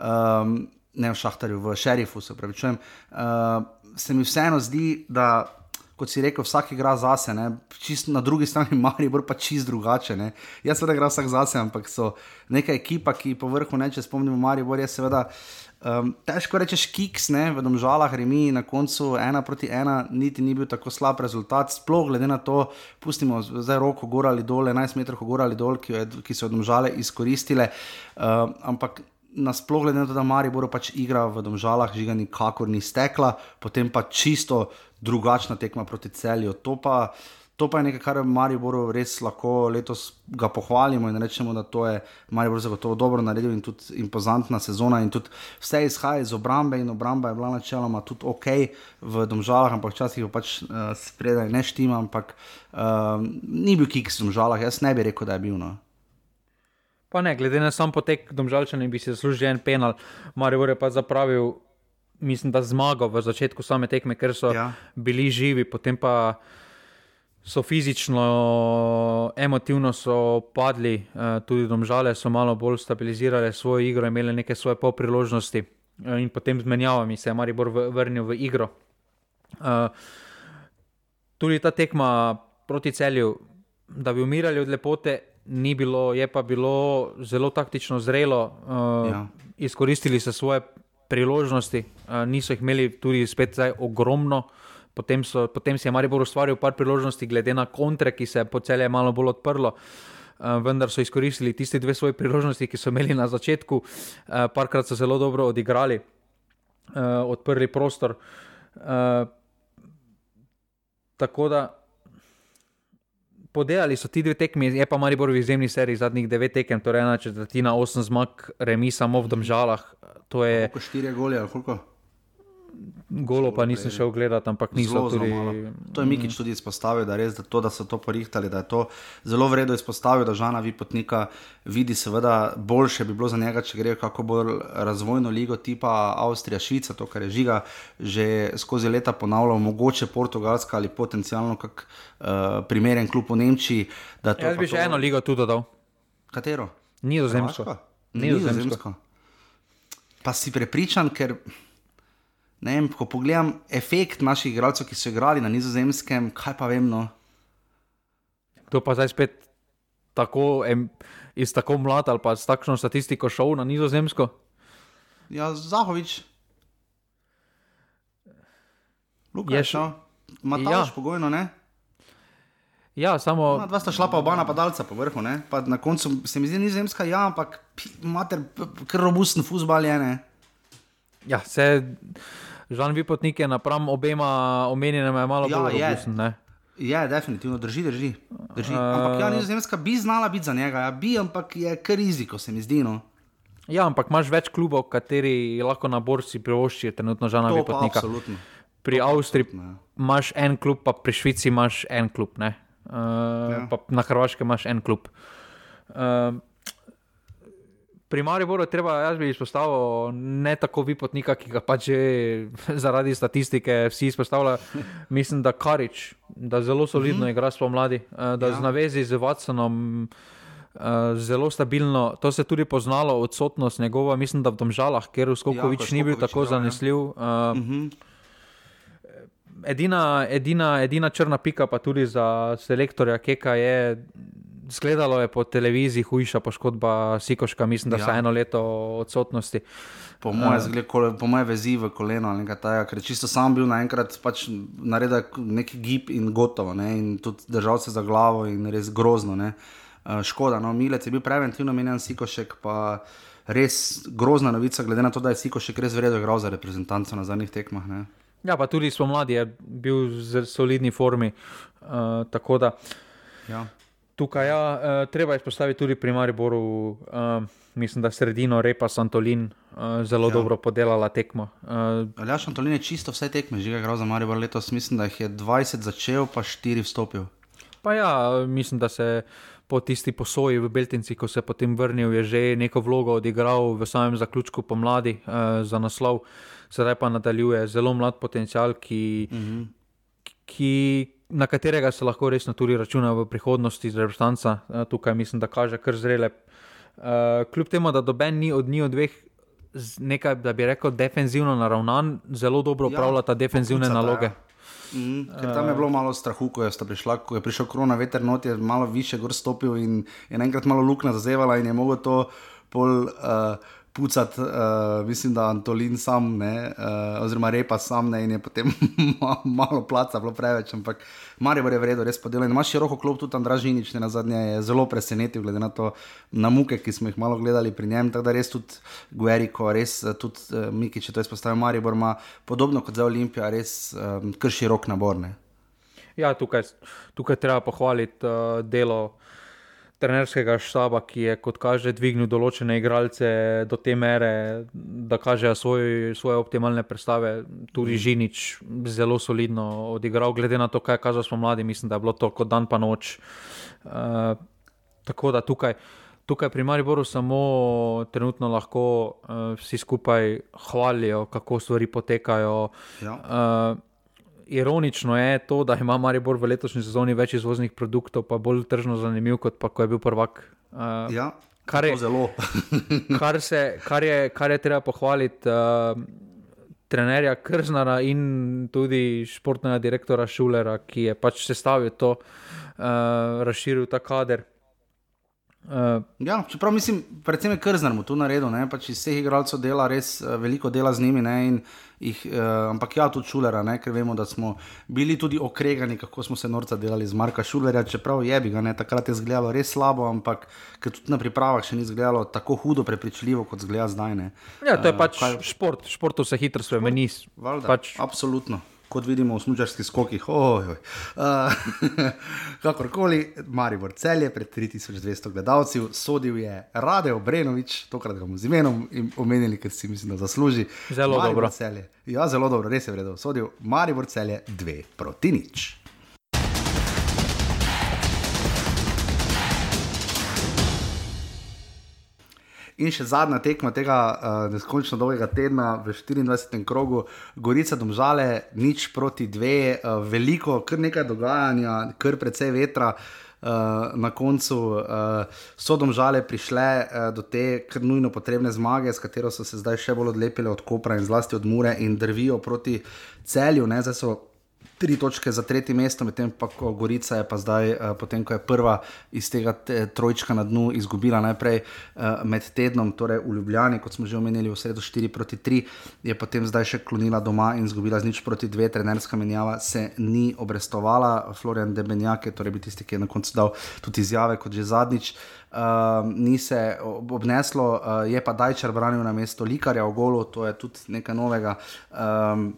Um, ne v Šahtarju, v Šerifu, se pravi. Uh, se mi vseeno zdi, da kot si rekel, vsak igra zase, ne? čist na drugi strani Maribor pa čist drugače. Ne? Jaz seveda igram vsak zase, ampak so neka ekipa, ki po vrhu ne, če spomnimo Maribor, je seveda. Um, težko rečeš, kiks, ne, v domžalah, remi na koncu ena proti ena, niti ni bil tako slab rezultat, sploh glede na to, pustimo zdaj roko gor ali dol, 11 metrov gor ali dol, ki, je, ki so domžale izkoristile. Um, ampak nasploh glede na to, da Maribor pač igra v domžalah, žiga nikakor ni stekla, potem pa čisto drugačna tekma proti celju. To pa, to pa je nekaj, kar Mariboru res lahko letos pohvalimo in rečemo, da to je Maribor zagotovo dobro naredil in tudi impozantna sezona in tudi vse izhaja iz obrambe in obramba je bila načeloma tudi ok v domžalah, ampak včasih jo pač uh, spredaj ne štima, ampak uh, ni bil kiks v domžalah, jaz ne bi rekel, da je bil. No. Pa ne, glede na sam potek, domžalčani bi si zaslužili en penal, Maribor je pa zapravil, mislim, da zmago v začetku same tekme, ker so Ja. bili živi, potem pa so fizično, emotivno so padli, eh, tudi domžale so malo bolj stabilizirale svojo igro, imele neke svoje pol priložnosti eh, in potem z menjavami se je Maribor v- vrnil v igro. Eh, Tudi ta tekma proti celju, da bi umirali od lepote, ni bilo, je pa bilo zelo taktično zrelo. Uh, Ja. Izkoristili so svoje priložnosti, uh, niso jih imeli tudi spet zdaj ogromno. Potem, so, potem si je Maribor ustvaril par priložnosti, glede na kontre, ki se je po celje malo bolj odprlo. Uh, vendar so izkoristili tiste dve svoje priložnosti, ki so imeli na začetku, uh, parkrat so zelo dobro odigrali, uh, odprli prostor. Tako da podelali so ti dve tekmi, je pa Maribor v izjemni seriji zadnjih devet tekem, torej ena četrtina, osem zmag, remi samo v Domžalah. To je Koliko štiri goli ali koliko? Golo, pa nisem šel gledati, ampak niso Zelo, zelo tudi. malo. To je Mikič tudi izpostavil, da, res, da, to, da so to porihtali, da je to zelo vredno izpostavil, da Žana Vipotnika vidi, seveda, boljše bi bilo za njega, če gre kako bolj razvojno ligo tipa Avstrija, Švica, to, kar je žiga že skozi leta ponavljal, mogoče Portugalska ali potencialno kak uh, primeren klub v Nemčiji. da to Jaz pa bi to- še eno ligo tudi dodal, Katero? Nizozemsko. Nizozemsko. Pa si prepričan, ker ne vem, ko pogledam efekt naših igralcev, ki so igrali na nizozemskem, kaj pa vem. No. Kdo pa zdaj spet tako, em, iz tako mlad ali pa s takšno statistiko šel na nizozemsko? Ja, Zahovič. Luka je šel. Mataš Ja. ja. pogojno, ne? Ja, samo. No, dva sta šla pa oba napadalca po vrhu, ne? pa na koncu se mi zdi nizozemska, ja, ampak imate kar robusten futbal, je ne. Ja, se. Žan Vipotnik je napram obema omenjenima malo Ja, bolj ne. Je, definitivno drži, drži. drži. Ampak ja, nizozemska bi znala biti za njega, ja, bi, ampak je kar riziko, se mi zdi. No. Ja, ampak imaš več klubov, kateri lahko na borzi privoščijo trenutno Žana To Vipotnika. absolutno. Pri Avstriji ja. imaš en klub, pa pri Švici imaš en klub, uh, ja. pa na Hrvaškem imaš en klub. Uh, pri Mariboru treba, jaz bi izpostavil ne tako vipotnika, ki ga pač zaradi statistike vsi izpostavljajo. Mislim, da Karič, da zelo solidno igra spomladi, uh, da ja. z navezi z Watsonom. Uh, zelo stabilno, to se je tudi poznalo, odsotnost njegova, mislim, da v Domžalah, ker Ja, Skokovič ko je ni bil tako ja. zanesljiv. Uh, Uh -huh. edina, edina, edina črna pika, pa tudi za selektorja Keka je. Zgledalo je po televiziji hujša poškodba Sikoška, mislim, da ja. So eno leto odsotnosti. Po mojem, zgled, kole, po mojem vezi v koleno ali nekaj takega, ker čisto sam bil naenkrat pač naredil neki gib in gotovo, ne? in tudi držal se za glavo in res grozno. Ne? Uh, škoda, no, Milec je bil preventivno menjen, Sikošek pa res grozna novica, glede na to, da je Sikošek res vredno igral za reprezentanco na zadnjih tekmah. Ne? Ja, pa tudi spomladi je bil v solidni formi. Uh, tako da Ja. Tukaj ja, uh, treba izpostaviti tudi pri Mariboru, uh, mislim, da sredino Repa Santolin uh, zelo ja. Ja. dobro podelala tekmo. Uh, Aljaš Antolin je čisto vse tekme, že je igral za Maribor letos, mislim, da jih je 20 začel, pa 4 vstopil. Pa ja, mislim, da se po tisti posoji v Beltinci, ko se je potem vrnil, je že neko vlogo odigral v samem zaključku pomladi uh, za naslov, sedaj pa nadaljuje zelo mlad potencial, ki, uh -huh. ki, na katerega se lahko resno tudi računa v prihodnosti z reprezentanca. Uh, tukaj mislim, da kaže kar zrele. Uh, kljub temu, da doben ni od njih dveh. Nekaj, da bi rekel, defenzivno naravnan, zelo dobro upravljata ja, defenzivne pokucata, naloge. Ja. Mm, ker tam je bilo malo strahu, ko je, sta prišla, ko je prišel korona, veter not je malo više gor stopil in je naenkrat malo luknja zazevala in je mogel to pol uh, pucati, uh, mislim, da Antolin sam, ne, uh, oziroma repa sam, ne, in je potem ma- malo placa, bilo preveč, ampak Maribor je vredno, res podelo. In ima široko klop tudi Andražinič, ne na zadnje je zelo presenetil, glede na to, na muke, ki smo jih malo gledali pri njem, tako da res tudi Gueriko, res eh, tudi uh, Miki, če to izpostavim, Maribor ima podobno kot za Olimpijo, res um, kar širok nabor. Ne. Ja, tukaj, tukaj treba pohvaliti uh, delo trenerskega štaba, ki je, kot kaže, dvignil določene igralce do te mere, da kažejo svoj, svoje optimalne predstave. Tudi Žinič zelo solidno odigral, glede na to, kaj je kazal spomladi, mislim, da je bilo to kot dan pa noč. Uh, tako da tukaj. Tukaj pri Mariboru samo trenutno lahko uh, vsi skupaj hvalijo, kako stvari potekajo. Ja. Uh, ironično je to, da ima Maribor v letošnji sezoni več izvoznih produktov, pa bolj tržno zanimiv, kot pa ko je bil prvak. Uh, Ja, Kar je- zelo. kar, se, kar, je, kar je treba pohvaliti uh, trenerja Krznara in tudi športnega direktora Šulera, ki je pač sestavil to, uh, razširil ta kader. Uh, Ja, čeprav mislim, predvsem je Krznar mu tu naredil, ne, pač iz vseh igralcev dela res uh, veliko dela z njimi, ne, jih, uh, ampak ja, tudi Šulera, ne, ker vemo, da smo bili tudi okregani, kako smo se norca delali z Marka Šulerja, čeprav je bi ga, ne, takrat je izgledalo res slabo, ampak ker tudi na pripravah še ni izgledalo tako hudo prepričljivo, kot zgleda zdaj. Ne. ja, to je Eh, pač kaj- šport, športu se hitro spremeni. Pač, Absolutno. Kot vidimo v smučarskih skokih, oj, oj. Uh, kakorkoli, Maribor celje pred 3200 gledalci, sodil je Rade Obrenovič, tokrat ga bomo z imenom im- omenili, ker si mislim, da zasluži. Zelo Maribor dobro. Celje. Ja, zelo dobro, res je vredno. Sodil Maribor celje 2 proti nič. In še zadnja tekma tega uh, neskončno dolgega tedna v 24. krogu, Gorica Domžale, nič proti dve, uh, veliko, kar nekaj dogajanja, kar precej vetra. Uh, na koncu uh, so domžale prišle uh, do te kar nujno potrebne zmage, s katero so se zdaj še bolj odlepile od Kopra in zlasti od Mure in drvijo proti celju. Ne? Zdaj so tri točke za tretje mesto, medtem pa Gorica je pa zdaj, uh, potem ko je prva iz tega te, trojčka na dnu izgubila najprej uh, med tednom, torej v Ljubljani, kot smo že omenili, v sredo 4 proti 3, je potem zdaj še klonila doma in izgubila z nič proti 2, trenerska menjava se ni obrestovala, Florian Debenjak je torej tisti, ki je na koncu dal tudi izjave kot že zadnjič. Uh, ni se obneslo, uh, je pa Dajčar branil na mesto Likarja v Golu, to je tudi nekaj novega. Um,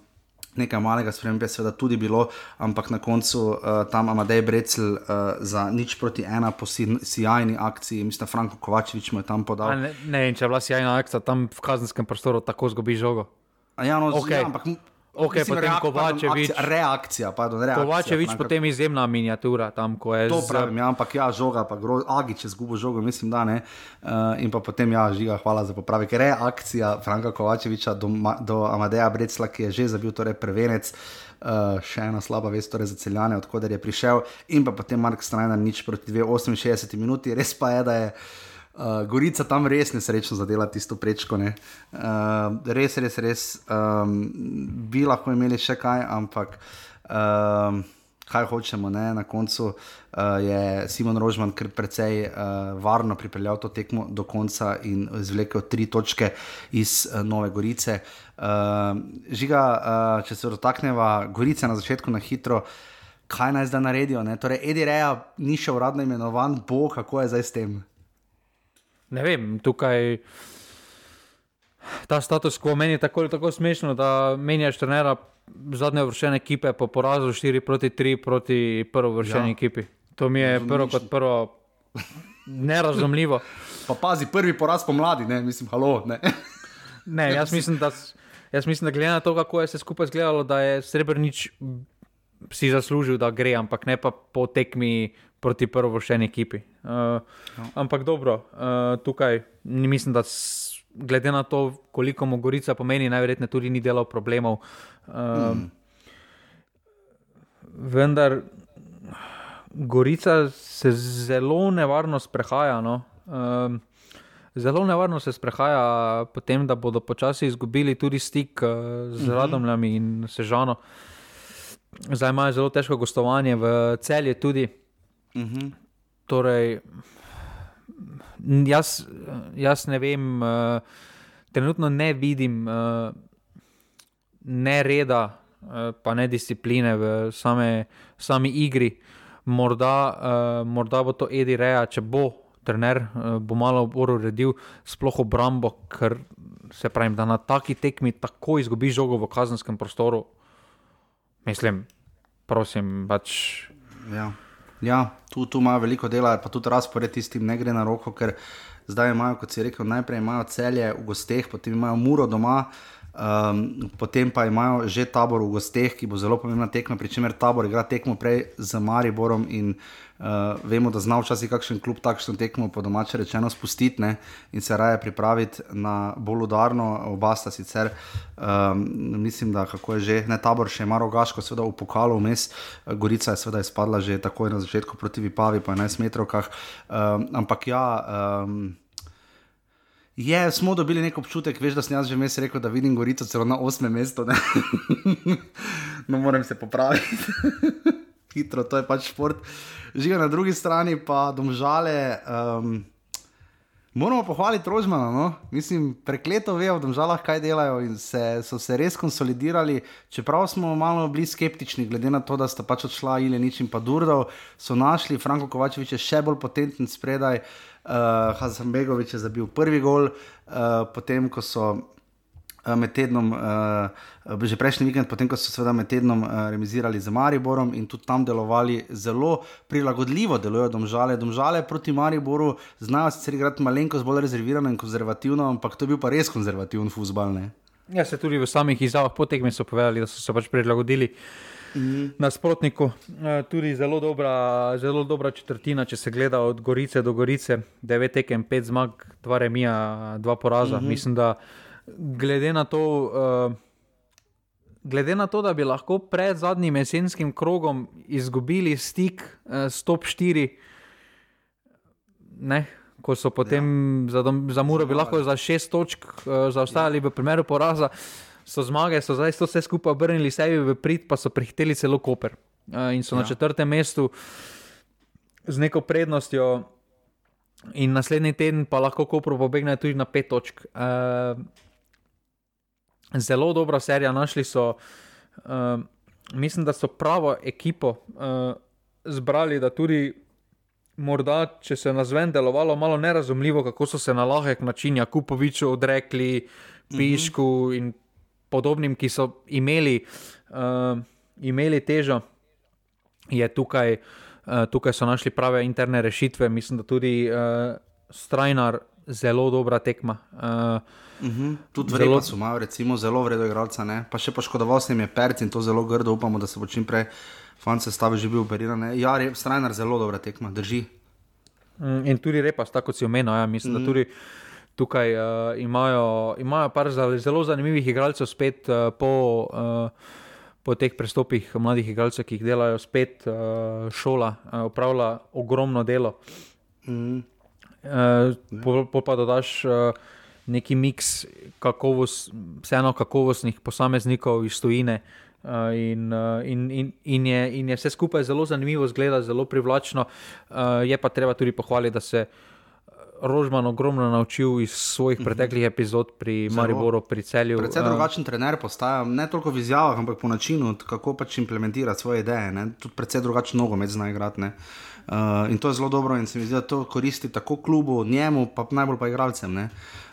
nekaj malega spremembe, seveda tudi bilo, ampak na koncu uh, tam Amadej Brecel uh, za nič proti ena po sjajni akciji, mislim, Franko Kovačevič mu je tam podal. Ne, ne, če je bila sjajna akcija, tam v kazenskem prostoru tako zgubi žogo. Ja, no, okay. ja, ampak Ok, Mislim, potem reak, Kovačevič. Pardon, akcija, reakcija, pardon, reakcija. Kovačevič Franka. potem izjemna miniatura tam, ko je. To z... pravim, ja, ampak ja, žoga, pa gro... agi, če zgubo žogo, mislim, da ne. Uh, in pa potem ja, žiga, hvala za popravek. Reakcija Franka Kovačeviča do, do Amadeja Brecla, ki je že zabil torej prvenec. Uh, še ena slaba vest, torej za celjane, odkuder je prišel, in pa potem Mark Strajner, nič proti 2,68 minuti, res pa je, da je uh, Uh, Gorica tam res nesrečno zadela tisto prečko. Uh, res, res, res. Um, bi lahko imeli še kaj, ampak um, kaj hočemo. Ne? Na koncu uh, je Simon Rožman kar precej uh, varno pripeljal to tekmo do konca in izvlekel tri točke iz uh, Nove Gorice. Uh, žiga, uh, če se dotakneva Gorice na začetku na hitro. Kaj naj zdaj naredijo? Ne? Torej, Edi Reja ni še uradno imenovan, bo kako je zdaj s tem ne vem, tukaj ta status quo meni tako, tako smešno, da menjaš trenera zadnje vršene ekipe po porazu 4 proti 3 proti prvo vršeni ja. ekipi. To mi je prvo kot prvo nerazumljivo. Pa pazi, prvi poraz pomladi, ne mislim, halo. Ne, ne jaz mislim, da. Jaz mislim, da glede na to, kako je se skupaj zgledalo, da je Srebrenic si zaslužil, da gre, ampak ne pa po tekmi proti prvošeni ekipi. Uh, no. Ampak dobro, uh, tukaj mislim, da glede na to, koliko mu Gorica pomeni, najverjetneje tudi ni delal problemov. Uh, mm. Vendar Gorica se zelo nevarno sprehaja. No? Uh, Zelo nevarno se sprehaja, potem, da bodo počasi izgubili tudi stik uh, z mhm. Radomljami in Sežano. Zdaj imajo zelo težko gostovanje v celju, tudi Uh mhm. -huh. Torej, jaz, jaz ne vem, uh, trenutno ne vidim uh, ne reda, uh, pa ne discipline v same, sami igri. Morda, uh, morda bo to Edi Reja, če bo trener, uh, bo malo bolj uredil, sploh obrambo, ker se pravi, da na taki tekmi tako izgubiš žogo v kazenskem prostoru. Mislim, prosim, pač. Ja. Ja, tu, tu imajo veliko dela, pa tudi razpored tistim ne gre na roko, ker zdaj imajo, kot si rekel, najprej imajo celje v gosteh, potem imajo muro doma, um, potem pa imajo že tabor v gosteh, ki bo zelo pomembna tekma, pri čemer tabor igra tekmo prej z Mariborom in Uh, vemo, da zna včasih kakšen klub takšno tekmo po domače rečeno spustiti ne, in se raje pripraviti na bolj udarno, oba sta sicer, um, mislim, da kako je že, ne tabor, še ima rogaško, seveda v pokalu vmes, Gorica je seveda izpadla že takoj na začetku proti Vipavi, pa 11 metrov, um, ampak ja. Um, Je, smo dobili nek občutek, veš, da sem jaz že mes rekel, da vidim Gorico celo na osmem mestu. no, moram se popraviti. Hitro, to je pač šport. Žiga na drugi strani pa domžale. Um, moramo pohvaliti Rožmana, no? mislim, prekleto vejo v domžalah, kaj delajo in se, so se res konsolidirali. Čeprav smo malo bili skeptični, glede na to, da sta pač odšla ili nič in pa Durdov, so našli Franko Kovačevič še bolj potenten spredaj. Uh, Hasan Begovič je zabil prvi gol, uh, potem ko so Eh, med tednom, uh, že prejšnji vikend, potem ko so seveda med tednom uh, remizirali z Mariborom in tudi tam delovali zelo prilagodljivo, delujejo domžale. Domžale proti Mariboru znajo sicer igrati malenkost bolj rezervirano in konzervativno, ampak to je bil pa res konzervativen futbol. Ja, se tudi v samih izjavah potekmi so povedali, da so se pač prilagodili. Mm. Nasprotniku, tudi zelo dobra, zelo dobra četrtina, če se gleda od Gorice do Gorice, 9 tekem, 5 zmag, 2 remija, 2 poraza. Mm -hmm. Mislim, da glede na to, uh, glede na to, da bi lahko pred zadnjim jesenskim krogom izgubili stik uh, s top 4, ne, ko so potem ja. za, za Muro bi lahko za 6 točk uh, zaostajali v primeru poraza. so zmage, so zdaj to vse skupaj obrnili sebi v prid, pa so prehiteli celo Koper uh, in so ja. na četrtem mestu z neko prednostjo. In naslednji teden pa lahko Koper pobegne tudi na pet točk. Uh, zelo dobra serija, našli so, uh, mislim, da so pravo ekipo uh, zbrali, da tudi morda, če se na zven delovalo malo nerazumljivo, kako so se na lahek način Jakupoviču odrekli, Pišku uh -huh. in podobnim, ki so imeli, uh, imeli težo, je tukaj, uh, tukaj so našli prave interne rešitve. Mislim, da tudi uh, Strajnar zelo dobra tekma. Uh, Uh -huh. Tudi zelo so imeli, recimo, zelo vredno igralca, pa še poškodoval se jim je perc in to zelo grdo, upamo, da se bo čim prej fant se stavi že bil operiran. Ja, Strajnar zelo dobra tekma, drži. Mm, in tudi repas, tako kot si omenil, ja, mislim, mm. da mhm. tudi tukaj uh, imajo, imajo par zelo zanimivih igralcev spet uh, po, uh, po teh prestopih mladih igralcev, ki jih delajo spet uh, šola, uh, upravlja ogromno delo. Mm. Uh, po, po pa dodaš. Uh, Neki miks, kakovos, vseeno kakovostnih posameznikov iz Tunisa, uh, Uh, in, uh, in, in, in, je, in je vse skupaj zelo zanimivo, zgleda zelo privlačno. Uh, je pa treba tudi pohvaliti, da se Rožman ogromno naučil iz svojih mhm. preteklih epizod pri zelo. Mariboru, pri celju. Predvsem drugačen trener postaja, ne toliko v izjavah, ampak po načinu, kako pač implementira svoje ideje. Ne? Tudi predvsem drugačen nogomet zna igrati. Uh, in to je zelo dobro, in se mi zdi, da to koristi tako klubu, njemu, pa najbolj pa igralcem.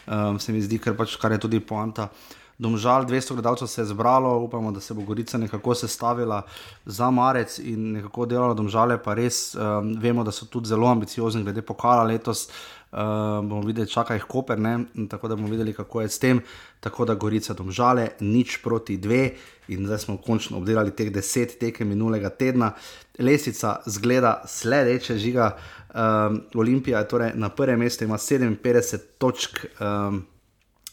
Uh, se mi zdi, kar, pač, kar je tudi poanta. Uh, Domžal, 200 gledalcev se je zbralo, upamo, da se bo Gorica nekako sestavila za Marec in nekako delala domžale, pa res um, vemo, da so tudi zelo ambiciozni glede pokala letos. Uh, bomo videli, čaka jih Koper, ne? tako da bomo videli, kako je s tem. Tako da Gorica domžale, nič proti dve, in zdaj smo končno obdelali teh deset tekem minulega tedna. Lesica zgleda sledeče, žiga. Um, Olimpija je torej na prvem mestu, ima 57 točk. Um,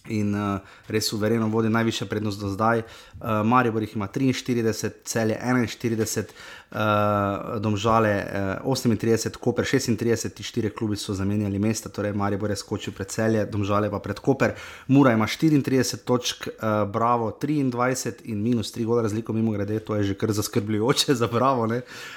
in uh, res suvereno vodi najviše prednost do zdaj. Uh, Maribor jih ima 43, celje 41, uh, domžale uh, 38, Koper 36, ti štiri klubi so zamenjali mesta, torej Maribor je skočil pred celje, domžale pa pred Koper. Mura ima 34 točk, uh, Bravo 23 in minus 3 gola razliko, mimo grede, to je že kar zaskrbljujoče za Bravo.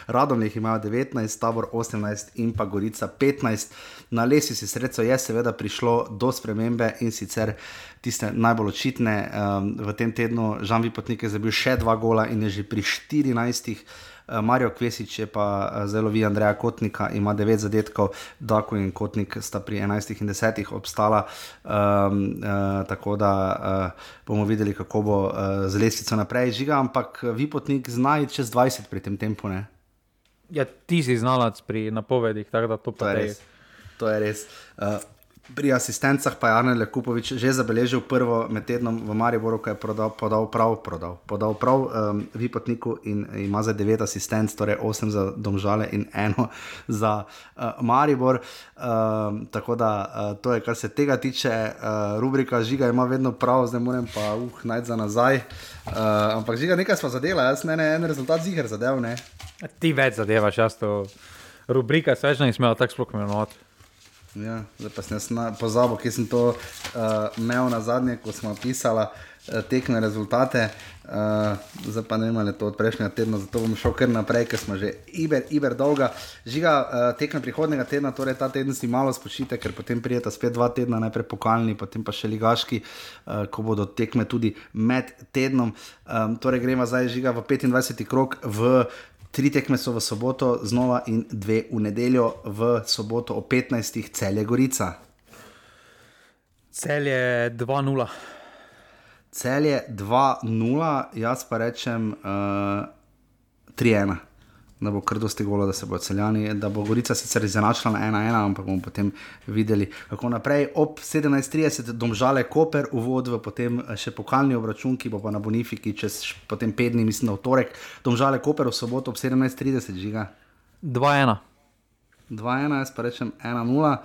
Radom jih ima 19, Tabor 18 in pa Gorica 15. Na lesi si sredstvo je seveda prišlo do spremembe in sicer tiste najbolj očitne um, v tem tednu, Žan Vipotnik je zabil še dva gola in je že pri 14. Eh, Marijo Kvesič je pa eh, zelo vi, Andreja Kotnika, ima devet zadetkov, Dako in Kotnik sta pri 11 in 10 obstala. Um, uh, tako da uh, bomo videli, kako bo uh, z lesnico naprej žiga, ampak vi potnik znaj čez 20 pri tem tempu. Ne? Ja, ti si znalac pri napovedih, tako da to, to je res. To je res. Uh, Pri asistencah pa je Arne Lekupovič že zabeležil prvo med tednom v Mariboru, ki je prodal, podal prav, prodal, podal prav um, Vipotniku in ima za devet asistenc, torej osem za Domžale in eno za uh, Maribor. Um, tako da uh, to je, kar se tega tiče, uh, rubrika Žiga ima vedno prav, zdaj moram pa uh, najti za nazaj. Uh, ampak Žiga nekaj smo zadeli, jaz ne, ne en rezultat ziger zadev. Ne. Ti več zadevaš, jaz to rubrika, svežna in smela tako spokojno. Ja, zdaj pa sem pozabil, kje sem to uh, imel na zadnje, ko smo pisali uh, tekme rezultate. Uh, zdaj pa ne vem, ali je to od prejšnjega tedna, zato bom šel kar naprej, ker smo že iber, iber dolga. Žiga uh, tekme prihodnega tedna, torej ta teden si malo spočite, ker potem prijeta spet dva tedna, najprej pokalni, potem pa še ligaški, uh, ko bodo tekme tudi med tednom. Um, torej gremo zdaj žiga v 25. krok v Tri tekme so v soboto, znova in dve v nedeljo, v soboto o 15. celje Gorica. Celje 2-0. Celje 2-0, jaz pa rečem uh, eh, 3-1 da bo kar dosti golo, da se bo celjani, da bo Gorica sicer izenačila na 1-1, ampak bomo potem videli, kako naprej. Ob 17:30 domžale Koper, uvod v potem še pokalni obračun, ki bo pa na Bonifiki čez potem pet dni, mislim, na torek. Domžale Koper v soboto ob 17:30 žiga. 2-1. 2-1, jaz pa rečem 1-0.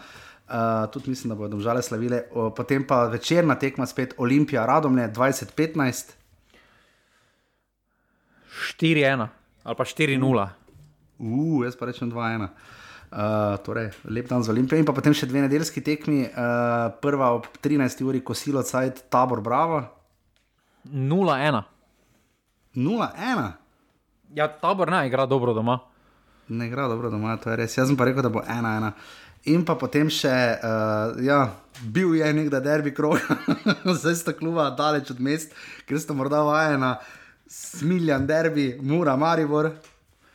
Uh, tudi mislim, da bodo žale slavile. O, potem pa večerna tekma spet Olimpija, Radomlje 2015. 4-1 ali pa 4-0. Uh, jaz pa rečem 2-1. Uh, torej, lep dan za Olimpijo in potem še dve nedeljski tekmi. Uh, prva ob 13. uri, ko silo cajt, tabor Bravo. 0-1. 0-1. Ja, tabor ne igra dobro doma. Ne igra dobro doma, to je res. Jaz sem pa rekel, da bo 1-1. In pa potem še, uh, ja, bil je nekdaj derbi krog, zdaj sta kluba daleč od mest, ker sta morda vajena, smiljan derbi, mura, maribor,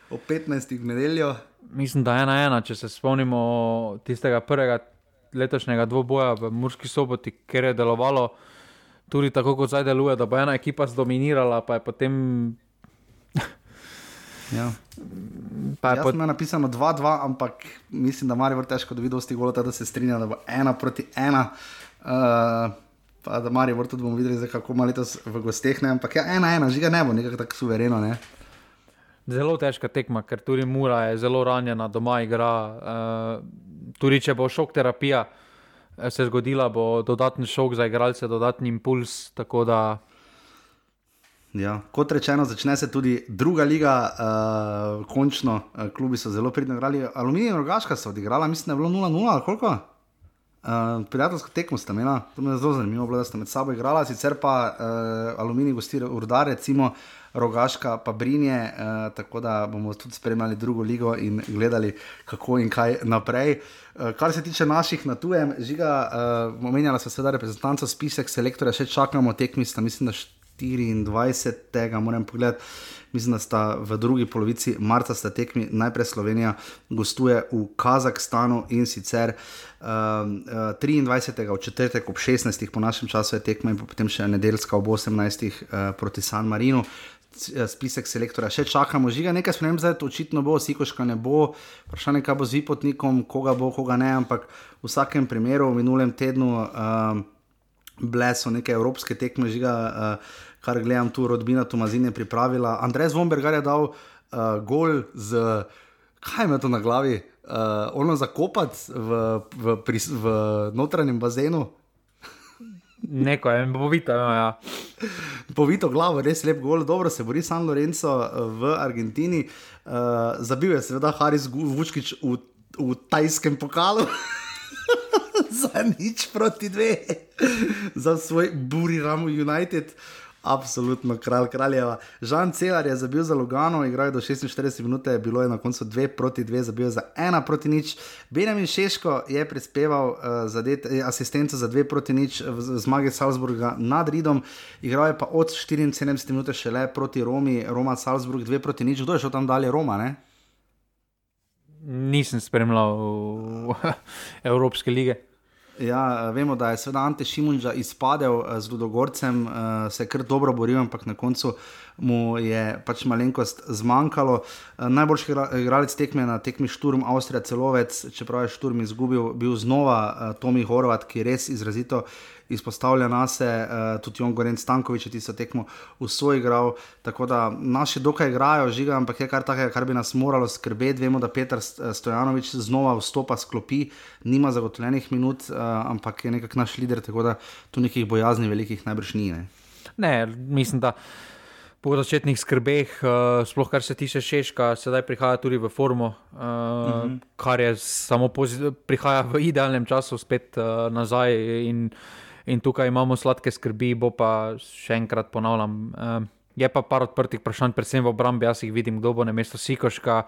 ob 15. nedeljo. Mislim, da je ena ena, če se spomnimo tistega prvega letošnjega dvoboja v Murski soboti, ker je delovalo tudi tako, kot zdaj deluje, da bo ena ekipa zdominirala, pa je potem. Ja. Pa je Jaz pot... sem napisal 2-2, ampak mislim, da Marijo težko dobi dosti golo, da se strinja, da bo ena proti ena. Uh, pa da Marijo tudi bomo videli, kako ima letos v gosteh. Ne? Ampak ja, ena, ena, žiga ne bo nekako tako suvereno. Ne? Zelo težka tekma, ker tudi Mura je zelo ranjena, doma igra. Uh, tudi če bo šok terapija eh, se zgodila, bo dodatni šok za igralce, dodatni impuls. Da Ja, kot rečeno, začne se tudi druga liga, uh, končno, uh, klubi so zelo pridno igrali. Aluminij in rogaška so odigrala, mislim, da je bilo 0-0 ali koliko. Uh, prijateljsko tekmo sta imela, to mi je zelo zanimivo, bilo, da sta med sabo igrala, sicer pa uh, Aluminij gosti Urdar, recimo Rogaška, pa Brinje, uh, tako da bomo tudi spremljali drugo ligo in gledali, kako in kaj naprej. Uh, kar se tiče naših na tujem, žiga, uh, omenjala se sedaj reprezentanca, spisek selektorja, še čakamo tekmi, sta mislim, da 24. moram pogledati. Mislim, da sta v drugi polovici marca tekmi, najprej Slovenija gostuje v Kazahstanu in sicer um, uh, 23. v četrtek ob 16. po našem času je tekma in potem še nedeljska ob 18. Uh, proti San Marinu. C- Spisek selektorja še čakamo, žiga nekaj sprememb, zdaj očitno bo, Sikoška ne bo, vprašanje, kaj bo z Vipotnikom, koga bo, koga ne, ampak v vsakem primeru v minulem tednu um, bile so neke evropske tekme, žiga, uh, kar gledam tu, rodbina Tomazin je pripravila. Andrej Zvombergar je dal uh, gol z, kaj ima to na glavi, uh, ono zakopati v, v, pri, v notranjem bazenu. Neko je, bo vidno. Ja. Povito glavo, res lep gol, dobro se bori San Lorenzo eh, v Argentini. Uh, zabil je seveda Haris Vučkič v, v tajskem pokalu. Za nič proti dve, za svoj Buriram United. Absolutno, kralj kraljeva. Žan Celar je zabil za Lugano, igral je do 46 minut, bilo je na koncu 2 proti 2, zabil je za 1 proti nič. Benjamin Šeško je prispeval uh, zadet, eh, asistenco za 2 proti nič v z- zmagi Salzburga nad Ridom, igral je pa od 74 minut šele proti Romi, Roma Salzburg 2 proti nič. Kdo je šel tam dalje, Roma? Ne? Nisem spremljal Evropske lige. Ja, vemo, da je seveda Ante Šimunča izpadel eh, z Ludogorcem, eh, se je kar dobro boril, ampak na koncu mu je pač malenkost zmanjkalo. Eh, Najboljši igra- igralec tekme na tekmi Šturm, Avstrija celovec, čeprav je Šturm izgubil, bil znova Tomi Horvat, ki res izrazito izpostavlja nas, tudi Jon Gorenc Stankovič je tisto tekmo usvojigral. Tako da naši dokaj igrajo, žiga, ampak je kar takega, kar bi nas moralo skrbeti. Vemo, da Petr eh, Stojanovič znova vstopa s klopi, nima zagotovljenih minut, eh, ampak je nekako naš lider, tako da tu nekih bojazni velikih najbrž ni. Ne? Ne, mislim, da po začetnih skrbeh, uh, sploh kar se tiče Češka, sedaj prihaja tudi v formo, uh, uh -huh. kar je samo pozi- prihaja v idealnem času spet uh, nazaj. In, in tukaj imamo sladke skrbi, bo pa še enkrat ponavljam. Uh, je pa par odprtih vprašanj, predvsem v obrambi, jaz jih vidim, kdo bo na mesto Sikoška.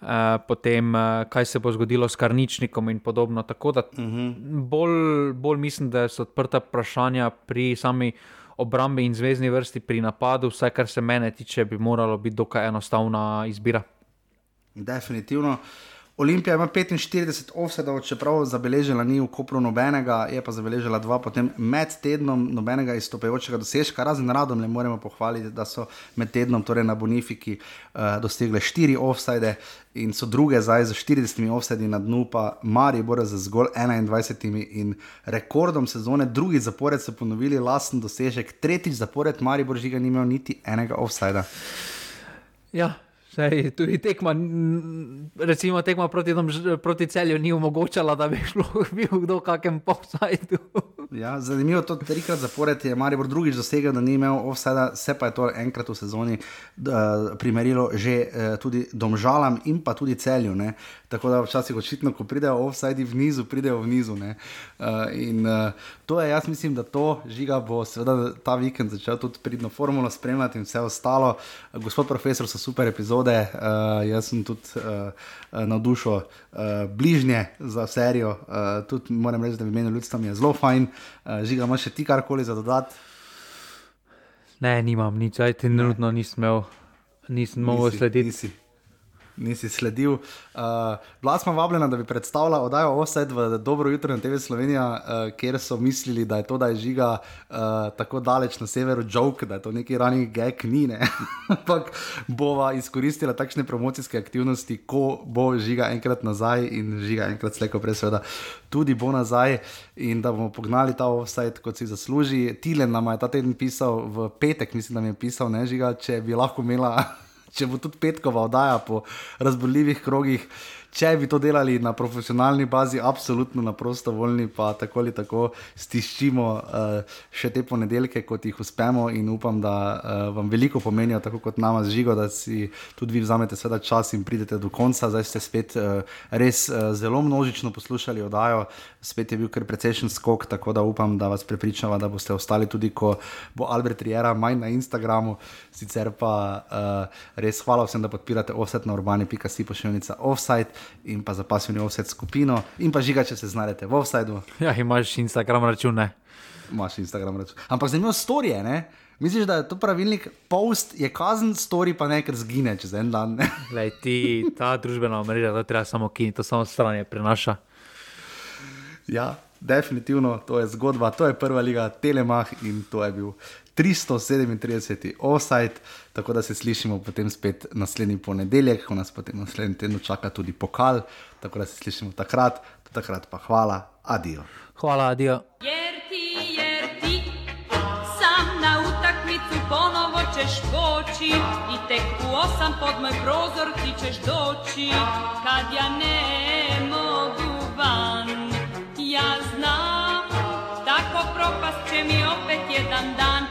Uh, potem, uh, kaj se bo zgodilo s karničnikom, in podobno. Tako da uh -huh. bolj, bolj mislim, da so odprta vprašanja pri sami obrambi in zvezdni vrsti, pri napadu, vsaj kar se mene tiče, bi moralo biti dokaj enostavna izbira. Definitivno. Olimpija ima 45 offsetov, čeprav zabeležila ni v Kopru nobenega, je pa zabeležila dva, potem med tednom nobenega izstopajočega dosežka, razen radom le moramo pohvaliti, da so med tednom, torej na Bonifiki, uh, dosegle štiri offside in so druge zdaj z 40 offsedi na dnu, pa Maribor z zgolj 21 in rekordom sezone, drugi zapored so ponovili lasten dosežek, tretjič zapored Maribor žiga ni imel niti enega offsida. Ja, Sej, tudi tekma, recimo tekma proti, proti celju ni omogočala, da bi šlo bil kdo v kakem posajdu. Ja, zanimivo je to, da trikrat zapored je Maribor drugič dosegel, da ni imel offsajda, se pa je to enkrat v sezoni uh, primerilo že uh, tudi domžalam in pa tudi celju. Ne? Tako da včasih očitno, ko pridejo offsajdi v nizu, pridejo v nizu. Uh, in uh, to je, jaz mislim, da to žiga bo seveda ta vikend začel tudi pridno formulo spremljati in vse ostalo. Uh, gospod profesor, so super epizode, uh, jaz sem tudi uh, navdušen uh, bližnje za serijo, uh, tudi moram reči, da v imenu ljudstva mi je zelo fajn. Uh, žiga, imaš še ti karkoli za dodati? Ne, nimam nič, aj ti trenutno nisem imel, nisem mogel slediti. Nisi nisi sledil. Uh, bila smo vabljena, da bi predstavila oddajo Offset v Dobro jutro na TV Slovenija, uh, kjer so mislili, da je to, da je žiga uh, tako daleč na severu, joke, da je to neki rani gek, ni. Ne? Ampak bova izkoristila takšne promocijske aktivnosti, ko bo žiga enkrat nazaj in žiga enkrat slejko prej, seveda tudi bo nazaj in da bomo pognali ta Offset, kot si zasluži. Tilen nam je ta teden pisal v petek, mislim, da mi je pisal, ne žiga, če bi lahko imela če bo tudi petkova oddaja po razboljivih krogih. Če bi to delali na profesionalni bazi, absolutno na prostovoljni, pa tako ali tako stiščimo uh, še te ponedeljke, kot jih uspemo in upam, da uh, vam veliko pomenijo, tako kot nama zžigo, da si tudi vi vzamete sveda čas in pridete do konca. Zdaj ste spet uh, res uh, zelo množično poslušali oddajo, spet je bil kar precejšen skok, tako da upam, da vas prepričava, da boste ostali tudi, ko bo Albert Riera manj na Instagramu. Sicer pa uh, res hvala vsem, da podpirate offset na urbani.si pošiljnica offside in pa za pasivni offset skupino, in pa žiga, če se znajdete v offsajdu. Ja, imaš Instagram račun, ne. Imaš Instagram račun. Ampak zanimivo storije, ne? Misliš, da je to pravilnik, post je kazen, story pa nekaj zgine čez en dan. Lej, ti, ta družbena mreža, da treba samo kiniti, to samo stran je prenaša. Ja, definitivno, to je zgodba, to je prva liga Telemah in to je bil 337. offside, tako da se slišimo potem spet naslednji ponedeljek, ko nas potem naslednji teden čaka tudi pokal, tako da se slišimo takrat, takrat pa hvala, adijo. Hvala, adijo. Jer ti, jer ti, sam na utakmicu ponovo ćeš poći i tek u osam pod moj prozor ti ćeš doći, kad ja ne mogu ja znam, tako propast će mi opet jedan dan.